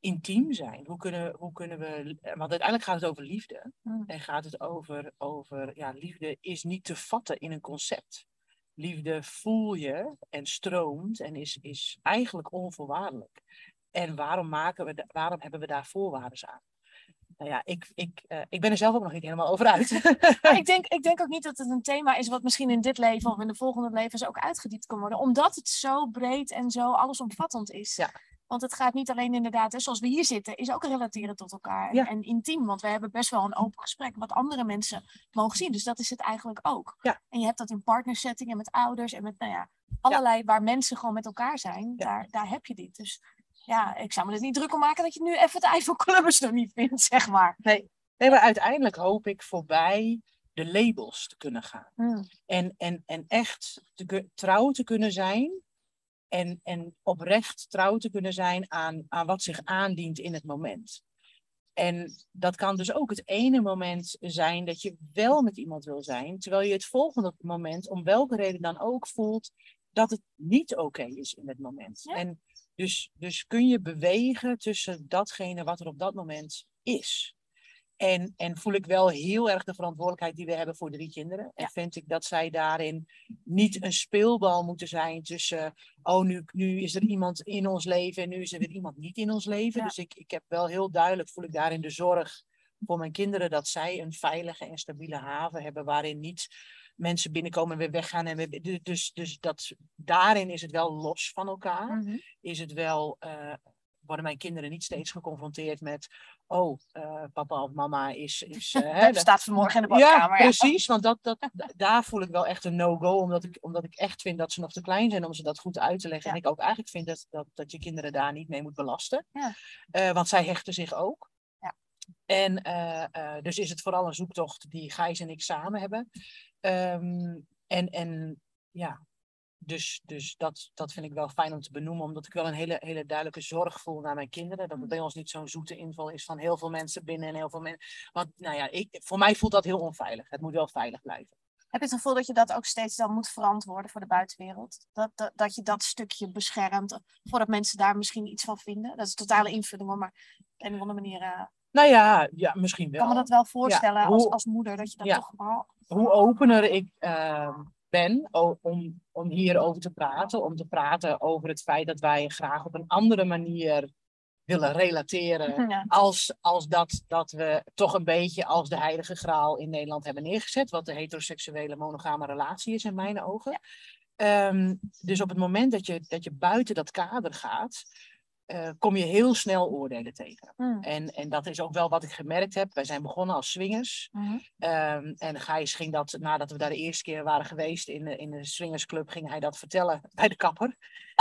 intiem zijn? Hoe kunnen, hoe kunnen we. Want uiteindelijk gaat het over liefde. Mm. En gaat het over, over ja, liefde is niet te vatten in een concept. Liefde voel je en stroomt en is, is eigenlijk onvoorwaardelijk. En waarom, maken we waarom hebben we daar voorwaarden aan? Nou ja, ik, ik, eh, ik ben er zelf ook nog niet helemaal over uit. Ik denk, ik denk ook niet dat het een thema is wat misschien in dit leven of in de volgende levens ook uitgediept kan worden. Omdat het zo breed en zo allesomvattend is. Ja. Want het gaat niet alleen inderdaad, hè, zoals we hier zitten, is ook relateren tot elkaar. En, Ja. en intiem, want we hebben best wel een open gesprek wat andere mensen mogen zien. Dus dat is het eigenlijk ook. Ja. En je hebt dat in partnersettingen met ouders en met, nou ja, allerlei waar mensen gewoon met elkaar zijn. Daar, daar heb je dit. Dus ja, ik zou me er niet druk om maken dat je nu even het Eiffel Columbus nog niet vindt, zeg maar. Nee, nee, maar uiteindelijk hoop ik voorbij de labels te kunnen gaan. Hmm. En, en, en echt te, trouw te kunnen zijn. En, en oprecht trouw te kunnen zijn aan, aan wat zich aandient in het moment. En dat kan dus ook het ene moment zijn dat je wel met iemand wil zijn, terwijl je het volgende moment, om welke reden dan ook, voelt dat het niet oké is in het moment. Ja. En dus, dus kun je bewegen tussen datgene wat er op dat moment is. En, en voel ik wel heel erg de verantwoordelijkheid die we hebben voor drie kinderen. En Ja. vind ik dat zij daarin niet een speelbal moeten zijn tussen, oh nu, nu is er iemand in ons leven en nu is er weer iemand niet in ons leven. Ja. Dus ik, ik heb wel heel duidelijk, voel ik daarin de zorg voor mijn kinderen, dat zij een veilige en stabiele haven hebben waarin niet mensen binnenkomen en weer weggaan. En weer, dus- dus, dus dat, daarin is het wel los van elkaar Mhm. is het wel, eh, worden mijn kinderen niet steeds geconfronteerd met, oh, eh, papa of mama is... is eh, hè, Dat staat vanmorgen in de badkamer. Ja, precies, want dat, dat, da- daar voel ik wel echt een no-go, omdat ik, omdat ik echt vind dat ze nog te klein zijn om ze dat goed uit te leggen. Ja. En ik ook eigenlijk vind dat, dat, dat je kinderen daar niet mee moet belasten, Ja. Want zij hechten zich ook. En eh, eh, dus is het vooral een zoektocht die Gijs en ik samen hebben. Ehm, en, en ja, dus, dus dat, dat vind ik wel fijn om te benoemen, omdat ik wel een hele, hele duidelijke zorg voel naar mijn kinderen. Dat het bij ons niet zo'n zoete inval is van heel veel mensen binnen en heel veel mensen. Want nou ja, ik, voor mij voelt dat heel onveilig. Het moet wel veilig blijven. Heb je het gevoel dat je dat ook steeds dan moet verantwoorden voor de buitenwereld? Dat, dat, dat je dat stukje beschermt voordat mensen daar misschien iets van vinden? Dat is een totale invulling hoor, maar op een of andere manier eh, Nou ja, ja misschien wel. kan me dat wel voorstellen als, hoe- als moeder. Dat je dat Ja. toch wel... hoe opener ik eh, ben om, om hierover te praten, om te praten over het feit dat wij graag op een andere manier willen relateren. Ja. Als, als dat, dat we toch een beetje als de heilige graal in Nederland hebben neergezet, wat de heteroseksuele monogame relatie is in mijn ogen. Ehm, dus op het moment dat je, dat je buiten dat kader gaat, eh, kom je heel snel oordelen tegen. Hmm. En, en dat is ook wel wat ik gemerkt heb. Wij zijn begonnen als swingers. Mhm. Ehm, en Gijs ging dat, nadat we daar de eerste keer waren geweest in de, in de swingersclub, ging hij dat vertellen bij de kapper.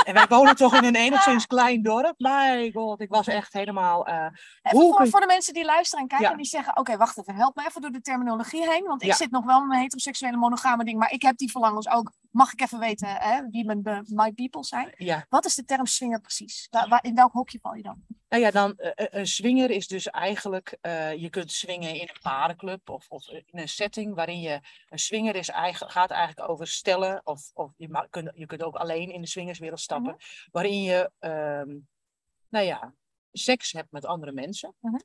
En wij wonen toch in een enigszins klein dorp. My god, ik was echt helemaal... eh, Even Hoe voor, kun- voor de mensen die luisteren en kijken Ja. en die zeggen... Oké, wacht even, help me even door de terminologie heen. Want ik Ja. zit nog wel met mijn heteroseksuele monogame ding. Maar ik heb die verlangens ook. Mag ik even weten hè, wie mijn my people zijn? ja, Wat is de term swinger precies? Wa- wa- in welk hokje val je dan? Nou ja, dan, eh, eh, een swinger is dus eigenlijk, eh, je kunt swingen in een parenclub of, of in een setting waarin je, een swinger is eigen, gaat eigenlijk over stellen, of, of je, ma- kunt, je kunt ook alleen in de swingerswereld stappen, waarin je, ehm, nou ja, seks hebt met andere mensen, Mhm.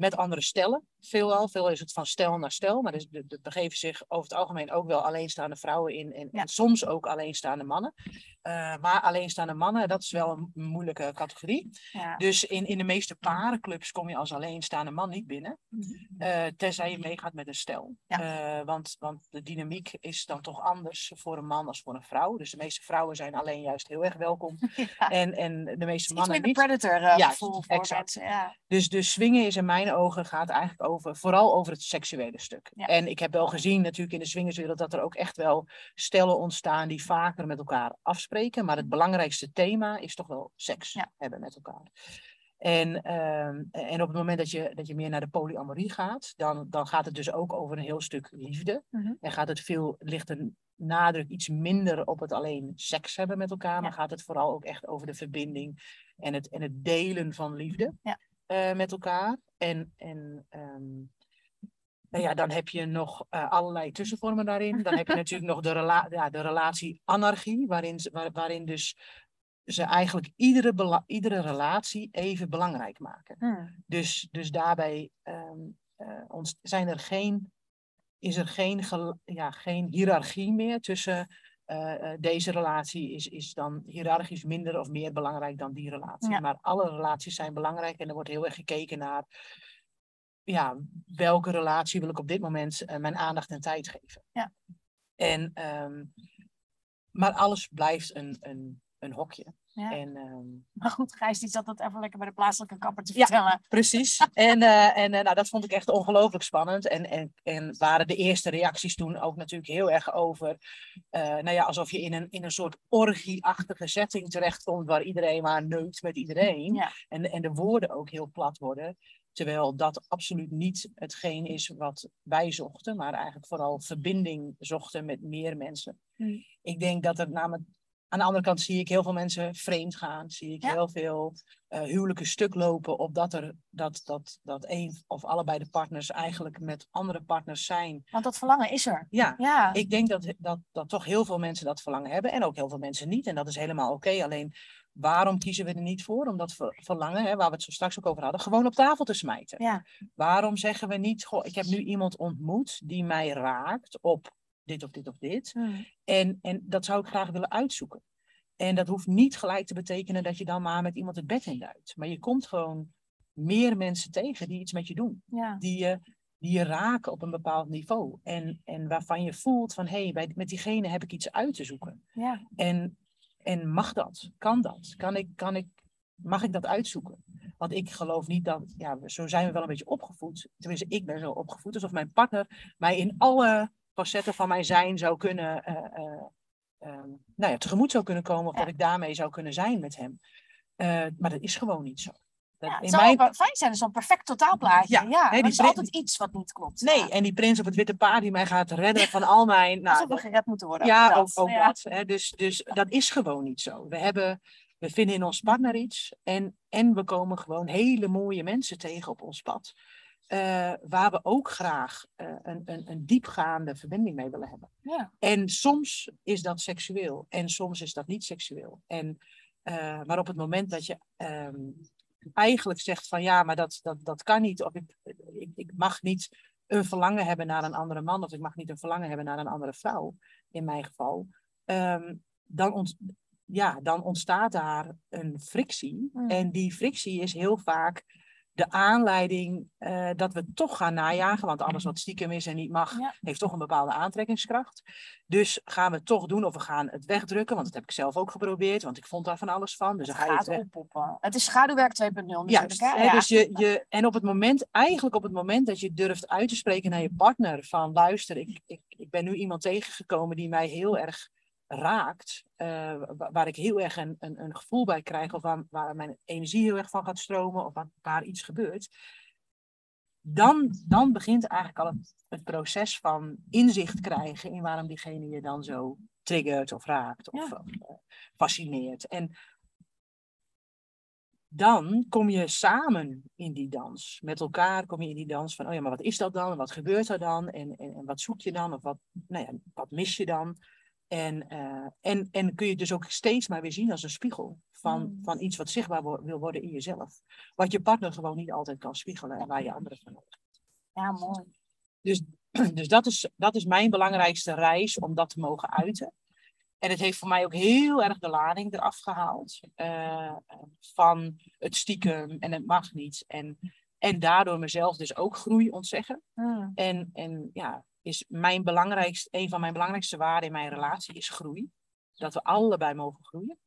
met andere stellen. Veelal. Veel is het van stel naar stel. Maar er, er begeven zich over het algemeen ook wel alleenstaande vrouwen in. En, Ja. en soms ook alleenstaande mannen. Eh, maar alleenstaande mannen, dat is wel een moeilijke categorie. Ja. Dus in, in de meeste parenclubs kom je als alleenstaande man niet binnen. eh, tenzij je meegaat met een stel. Ja. Eh, want, want de dynamiek is dan toch anders voor een man als voor een vrouw. Dus de meeste vrouwen zijn alleen juist heel erg welkom. En, en de meeste Iets mannen minder niet. predator eh, Ja, gevoel voor mensen. Ja. Dus, dus swingen is in mijn ogen gaat eigenlijk over, vooral over het seksuele stuk. Ja. En ik heb wel gezien natuurlijk in de swingerswereld dat er ook echt wel stellen ontstaan die vaker met elkaar afspreken. Maar het belangrijkste thema is toch wel seks Ja. hebben met elkaar. En, ehm, en op het moment dat je, dat je meer naar de polyamorie gaat, dan, dan gaat het dus ook over een heel stuk liefde. Mhm. En gaat het veel, ligt een nadruk iets minder op het alleen seks hebben met elkaar, maar gaat het vooral ook echt over de verbinding en het, en het delen van liefde Ja. Eh, met elkaar. En, en ehm, nou ja, dan heb je nog eh, allerlei tussenvormen daarin. Dan heb je natuurlijk nog de, rela ja, de relatie anarchie, waarin, ze- waar, waarin dus ze eigenlijk iedere, iedere relatie even belangrijk maken. Hmm. Dus, dus daarbij ehm, eh, ons, zijn er geen, is er geen, ja, geen hiërarchie meer tussen eh, eh, deze relatie is, is dan hiërarchisch minder of meer belangrijk dan die relatie. Ja. Maar alle relaties zijn belangrijk en er wordt heel erg gekeken naar ja, welke relatie wil ik op dit moment eh, mijn aandacht en tijd geven. Ja. En, ehm, maar alles blijft een, een, een hokje. Ja. En, ehm, Maar goed, Gijs die zat dat even lekker bij de plaatselijke kapper te Ja. vertellen. Precies. En, eh, en eh, nou, dat vond ik echt ongelooflijk spannend. En, en, en waren de eerste reacties toen ook natuurlijk heel erg over. eh, nou ja, alsof je in een, in een soort orgie-achtige setting terechtkomt. waar iedereen maar neukt met iedereen. Ja. En, en de woorden ook heel plat worden. Terwijl dat absoluut niet hetgeen is wat wij zochten. Maar eigenlijk vooral verbinding zochten met meer mensen. Hmm. Ik denk dat er namelijk. Aan de andere kant zie ik heel veel mensen vreemd gaan. Zie ik Ja. heel veel eh, huwelijken stuk lopen. Opdat er dat, dat, dat een of allebei de partners eigenlijk met andere partners zijn. Want dat verlangen is er. Ja, Ja. ik denk dat, dat, dat toch heel veel mensen dat verlangen hebben. En ook heel veel mensen niet. En dat is helemaal oké. Alleen waarom kiezen we er niet voor om dat ver- verlangen, hè, waar we het zo straks ook over hadden, gewoon op tafel te smijten? Ja. Waarom zeggen we niet, goh, ik heb nu iemand ontmoet die mij raakt op dit of dit of dit. En, en dat zou ik graag willen uitzoeken. En dat hoeft niet gelijk te betekenen dat je dan maar met iemand het bed in duikt. Maar je komt gewoon meer mensen tegen die iets met je doen. Ja. Die je, die je raken op een bepaald niveau. En, en waarvan je voelt van, hé, hey, met diegene heb ik iets uit te zoeken. Ja. En, en mag dat? Kan dat? Kan ik, kan ik, mag ik dat uitzoeken? Want ik geloof niet dat, ja, zo zijn we wel een beetje opgevoed. Tenminste, ik ben zo opgevoed. Alsof mijn partner mij in alle facetten van mijn zijn zou kunnen, eh, eh, ehm, nou ja, tegemoet zou kunnen komen. Of Ja. dat ik daarmee zou kunnen zijn met hem. Eh, maar dat is gewoon niet zo. Dat, Ja, het in zou mijn, fijn zijn, zo'n perfect totaalplaatje. Ja, Ja, nee, er die is altijd iets wat niet klopt. nee, Ja. en die prins op het witte paard die mij gaat redden van al mijn... Nou, Alsof we gered moeten worden. ja, dat. ook, ook Ja. dat. Hè. Dus, dus dat is gewoon niet zo. We, hebben, we vinden in ons partner iets en, en we komen gewoon hele mooie mensen tegen op ons pad. Eh, waar we ook graag eh, een, een, een diepgaande verbinding mee willen hebben. Ja. En soms is dat seksueel en soms is dat niet seksueel. En, eh, maar op het moment dat je ehm, eigenlijk zegt van ja, maar dat, dat, dat kan niet, of ik, ik, ik mag niet een verlangen hebben naar een andere man, of ik mag niet een verlangen hebben naar een andere vrouw, in mijn geval, ehm, dan, ont, ja, dan ontstaat daar een frictie. Mm. En die frictie is heel vaak de aanleiding eh, dat we toch gaan najagen, want alles wat stiekem is en niet mag, Ja. heeft toch een bepaalde aantrekkingskracht. Dus gaan we het toch doen of we gaan het wegdrukken, want dat heb ik zelf ook geprobeerd, want ik vond daar van alles van. Dus dan ga je het Gaat weg. oppoppen. Het is schaduwwerk 2.0 natuurlijk. Hè, Ja. Dus je, je, en op het moment, eigenlijk op het moment dat je durft uit te spreken naar je partner van luister, ik, ik, ik ben nu iemand tegengekomen die mij heel erg raakt, eh, wa- waar ik heel erg een, een, een gevoel bij krijg of waar, waar mijn energie heel erg van gaat stromen of waar, waar iets gebeurt, dan, dan begint eigenlijk al het, het proces van inzicht krijgen in waarom diegene je dan zo triggert of raakt of, Ja. eh, fascineert. En dan kom je samen in die dans. Met elkaar kom je in die dans van, oh ja, maar wat is dat dan? En wat gebeurt er dan? En, en, en wat zoek je dan? Of wat, nou ja, wat mis je dan? En, eh, en, en kun je het dus ook steeds maar weer zien als een spiegel van, Mm. van iets wat zichtbaar wo- wil worden in jezelf. Wat je partner gewoon niet altijd kan spiegelen en waar je anderen van nodig hebt. Ja, mooi. Dus, dus dat, is, dat is mijn belangrijkste reis om dat te mogen uiten. En het heeft voor mij ook heel erg de lading eraf gehaald. eh, van het stiekem en het mag niet. En, en daardoor mezelf dus ook groei ontzeggen. Hmm. En, en ja, is mijn belangrijkste, een van mijn belangrijkste waarden in mijn relatie is groei. Dat we allebei mogen groeien.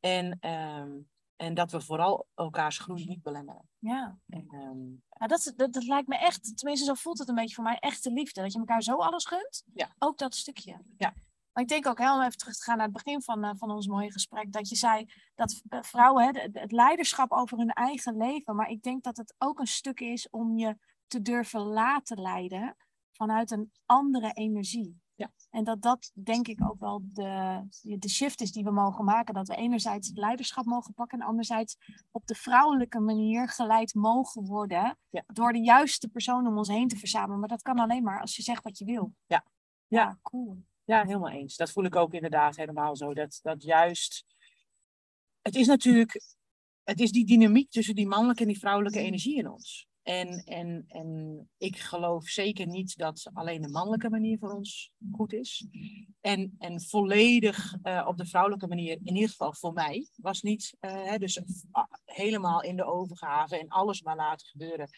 En, ehm, en dat we vooral elkaars groei niet belemmeren. Ja. En, ehm, Nou, dat, dat, dat lijkt me echt, tenminste zo voelt het een beetje voor mij, echte liefde. Dat je elkaar zo alles gunt. Ja. Ook dat stukje. Ja. Maar ik denk ook, hè, om even terug te gaan naar het begin van, eh, van ons mooie gesprek, dat je zei dat eh, vrouwen hè, de- de- het leiderschap over hun eigen leven, maar ik denk dat het ook een stuk is om je te durven laten leiden vanuit een andere energie. Ja. En dat dat denk ik ook wel de, de shift is die we mogen maken. Dat we enerzijds het leiderschap mogen pakken en anderzijds op de vrouwelijke manier geleid mogen worden Ja. door de juiste persoon om ons heen te verzamelen. Maar dat kan alleen maar als je zegt wat je wil. Ja. Ja, cool. Ja, helemaal eens. Dat voel ik ook inderdaad helemaal zo. Dat, dat juist. Het is natuurlijk. Het is die dynamiek tussen die mannelijke en die vrouwelijke energie in ons. En, en, en ik geloof zeker niet dat alleen de mannelijke manier voor ons goed is. En, en volledig eh, op de vrouwelijke manier, in ieder geval voor mij, was niet. eh, dus ah, helemaal in de overgave en alles maar laten gebeuren.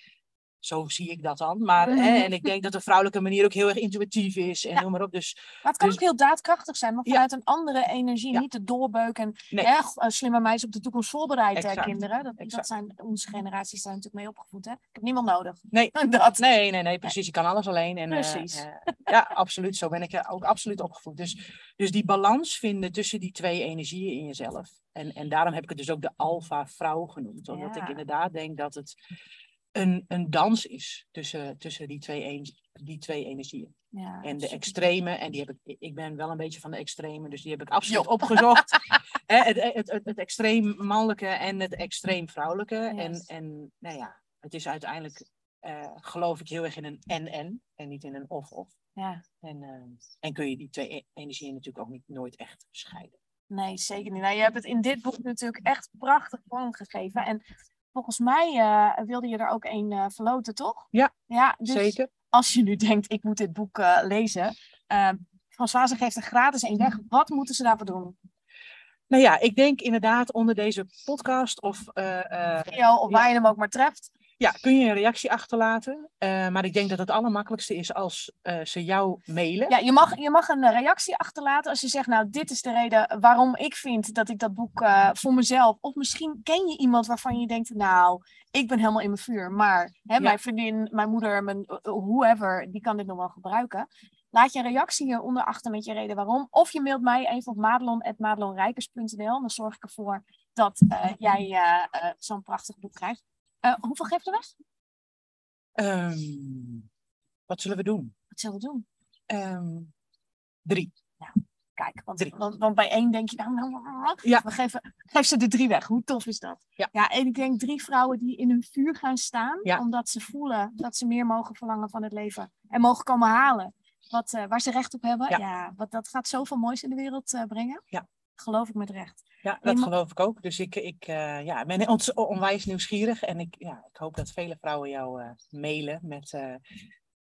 Zo zie ik dat dan. Maar, hè, en ik denk dat de vrouwelijke manier ook heel erg intuïtief is en Ja. noem maar op. Dus Maar het kan Dus- ook heel daadkrachtig zijn, maar Ja. vanuit een andere energie. Ja. Niet de doorbeuken. Nee. Hè, eh, slimme meisjes op de toekomst voorbereid, Exact. kinderen. Dat, dat zijn onze generaties zijn natuurlijk mee opgevoed. Hè? Ik heb niemand nodig. Nee. dat. Nee, nee, nee, precies. Je kan alles alleen. En, eh, Precies. eh, ja, absoluut. Zo ben ik ook absoluut opgevoed. Dus, dus die balans vinden tussen die twee energieën in jezelf. En, en daarom heb ik het dus ook de alfa-vrouw genoemd. Omdat ik inderdaad denk dat het een, een dans is tussen, tussen die, twee die twee energieën. Ja, En de extreme, en die heb ik, ik ben wel een beetje van de extreme, dus die heb ik absoluut Jo. opgezocht. Het, het, het, het extreem mannelijke en het extreem vrouwelijke. En, Yes. en nou ja, het is uiteindelijk, eh, geloof ik heel erg in een en-en en niet in een of-of. Ja. En, eh, en kun je die twee e- energieën natuurlijk ook niet, nooit echt scheiden. Nee, zeker niet. Nou, je hebt het in dit boek natuurlijk echt prachtig vormgegeven. En volgens mij eh, wilde je er ook een eh verloten, toch? Ja, ja dus Zeker. als je nu denkt, ik moet dit boek eh, lezen. Françoise geeft er gratis één weg. Wat moeten ze daarvoor doen? Nou ja, ik denk inderdaad onder deze podcast of Video, of waar je hem ook maar treft. Ja, kun je een reactie achterlaten. Eh, maar ik denk dat het allermakkelijkste is als eh, ze jou mailen. Ja, je mag, je mag een eh, reactie achterlaten als je zegt, nou, dit is de reden waarom ik vind dat ik dat boek voor mezelf. Of misschien ken je iemand waarvan je denkt, nou, ik ben helemaal in mijn vuur. Maar hè, mijn vriendin, mijn moeder, mijn whoever, die kan dit nog wel gebruiken. Laat je een reactie hieronder achter met je reden waarom. Of je mailt mij even op madelon.madelonrijkers.nl. Dan zorg ik ervoor dat jij zo'n prachtig boek krijgt. Uh, hoeveel geeft er weg? Um, wat zullen we doen? Wat zullen we doen? Um, drie. Ja, kijk, want, want, want, bij één denk je, nou, nou, nou ja. we geven, geef ze de drie weg. Hoe tof is dat? Ja. ja, en ik denk drie vrouwen die in hun vuur gaan staan, ja. omdat ze voelen dat ze meer mogen verlangen van het leven en mogen komen halen. Wat, uh, waar ze recht op hebben. Ja, ja wat, dat gaat zoveel moois in de wereld uh, brengen. Ja. Geloof ik met recht. Ja, dat geloof ik ook. Dus ik, ik uh, ja, ben on onwijs nieuwsgierig. En ik, ja, ik hoop dat vele vrouwen jou uh, mailen met,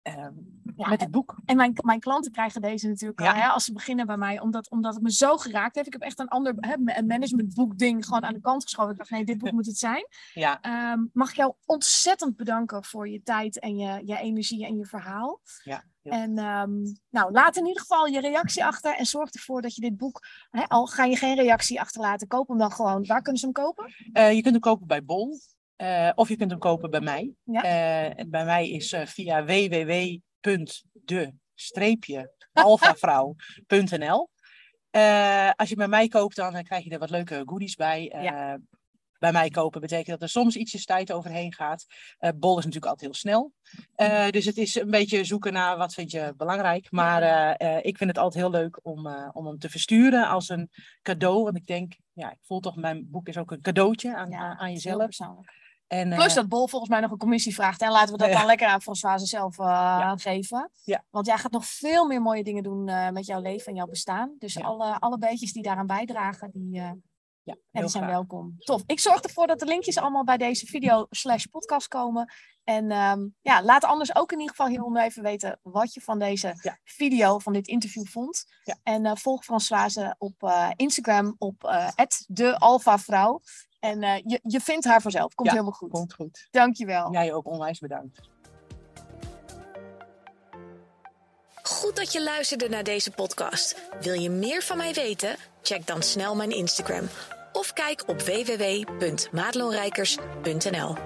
ja, met het boek. En mijn, mijn klanten krijgen deze natuurlijk ja. al, hè, als ze beginnen bij mij. Omdat, omdat het me zo geraakt heeft. Ik heb echt een ander hè, een managementboek ding gewoon aan de kant geschoven. Ik dacht, nee, dit boek moet het zijn. Ja. Um, mag ik jou ontzettend bedanken voor je tijd en je, je energie en je verhaal. Ja. En um, nou, laat in ieder geval je reactie achter en zorg ervoor dat je dit boek, hè, al ga je geen reactie achterlaten, koop hem dan gewoon. Waar kunnen ze hem kopen? Uh, je kunt hem kopen bij Bol uh, of je kunt hem kopen bij mij. Ja. Uh, bij mij is via www.de-alfavrouw.nl. Uh, als je bij mij koopt, dan krijg je er wat leuke goodies bij. Uh, ja. Bij mij kopen betekent dat er soms ietsjes tijd overheen gaat. Uh, bol is natuurlijk altijd heel snel. Uh, dus het is een beetje zoeken naar wat vind je belangrijk. Maar uh, ik vind het altijd heel leuk om, om hem te versturen als een cadeau. Want ik denk, ja, ik voel toch, mijn boek is ook een cadeautje aan, ja, aan jezelf. En, Plus dat Bol volgens mij nog een commissie vraagt. En laten we dat dan lekker aan Françoise zelf ja. geven. Ja. Want jij gaat nog veel meer mooie dingen doen met jouw leven en jouw bestaan. Dus alle, alle beetjes die daaraan bijdragen, die, Ja, En heel die zijn graag. welkom. Tof. Ik zorg ervoor dat de linkjes allemaal bij deze video slash podcast komen. En ehm, ja, laat anders ook in ieder geval hieronder even weten wat je van deze video, van dit interview vond. En eh, volg Françoise op eh, Instagram op eh @dealfavrouw. En eh, je, je vindt haar vanzelf. Komt Ja, helemaal goed. Komt goed. Dankjewel. Jij ook onwijs bedankt. Goed dat je luisterde naar deze podcast. Wil je meer van mij weten? Check dan snel mijn Instagram of kijk op www.madelonrijkers.nl.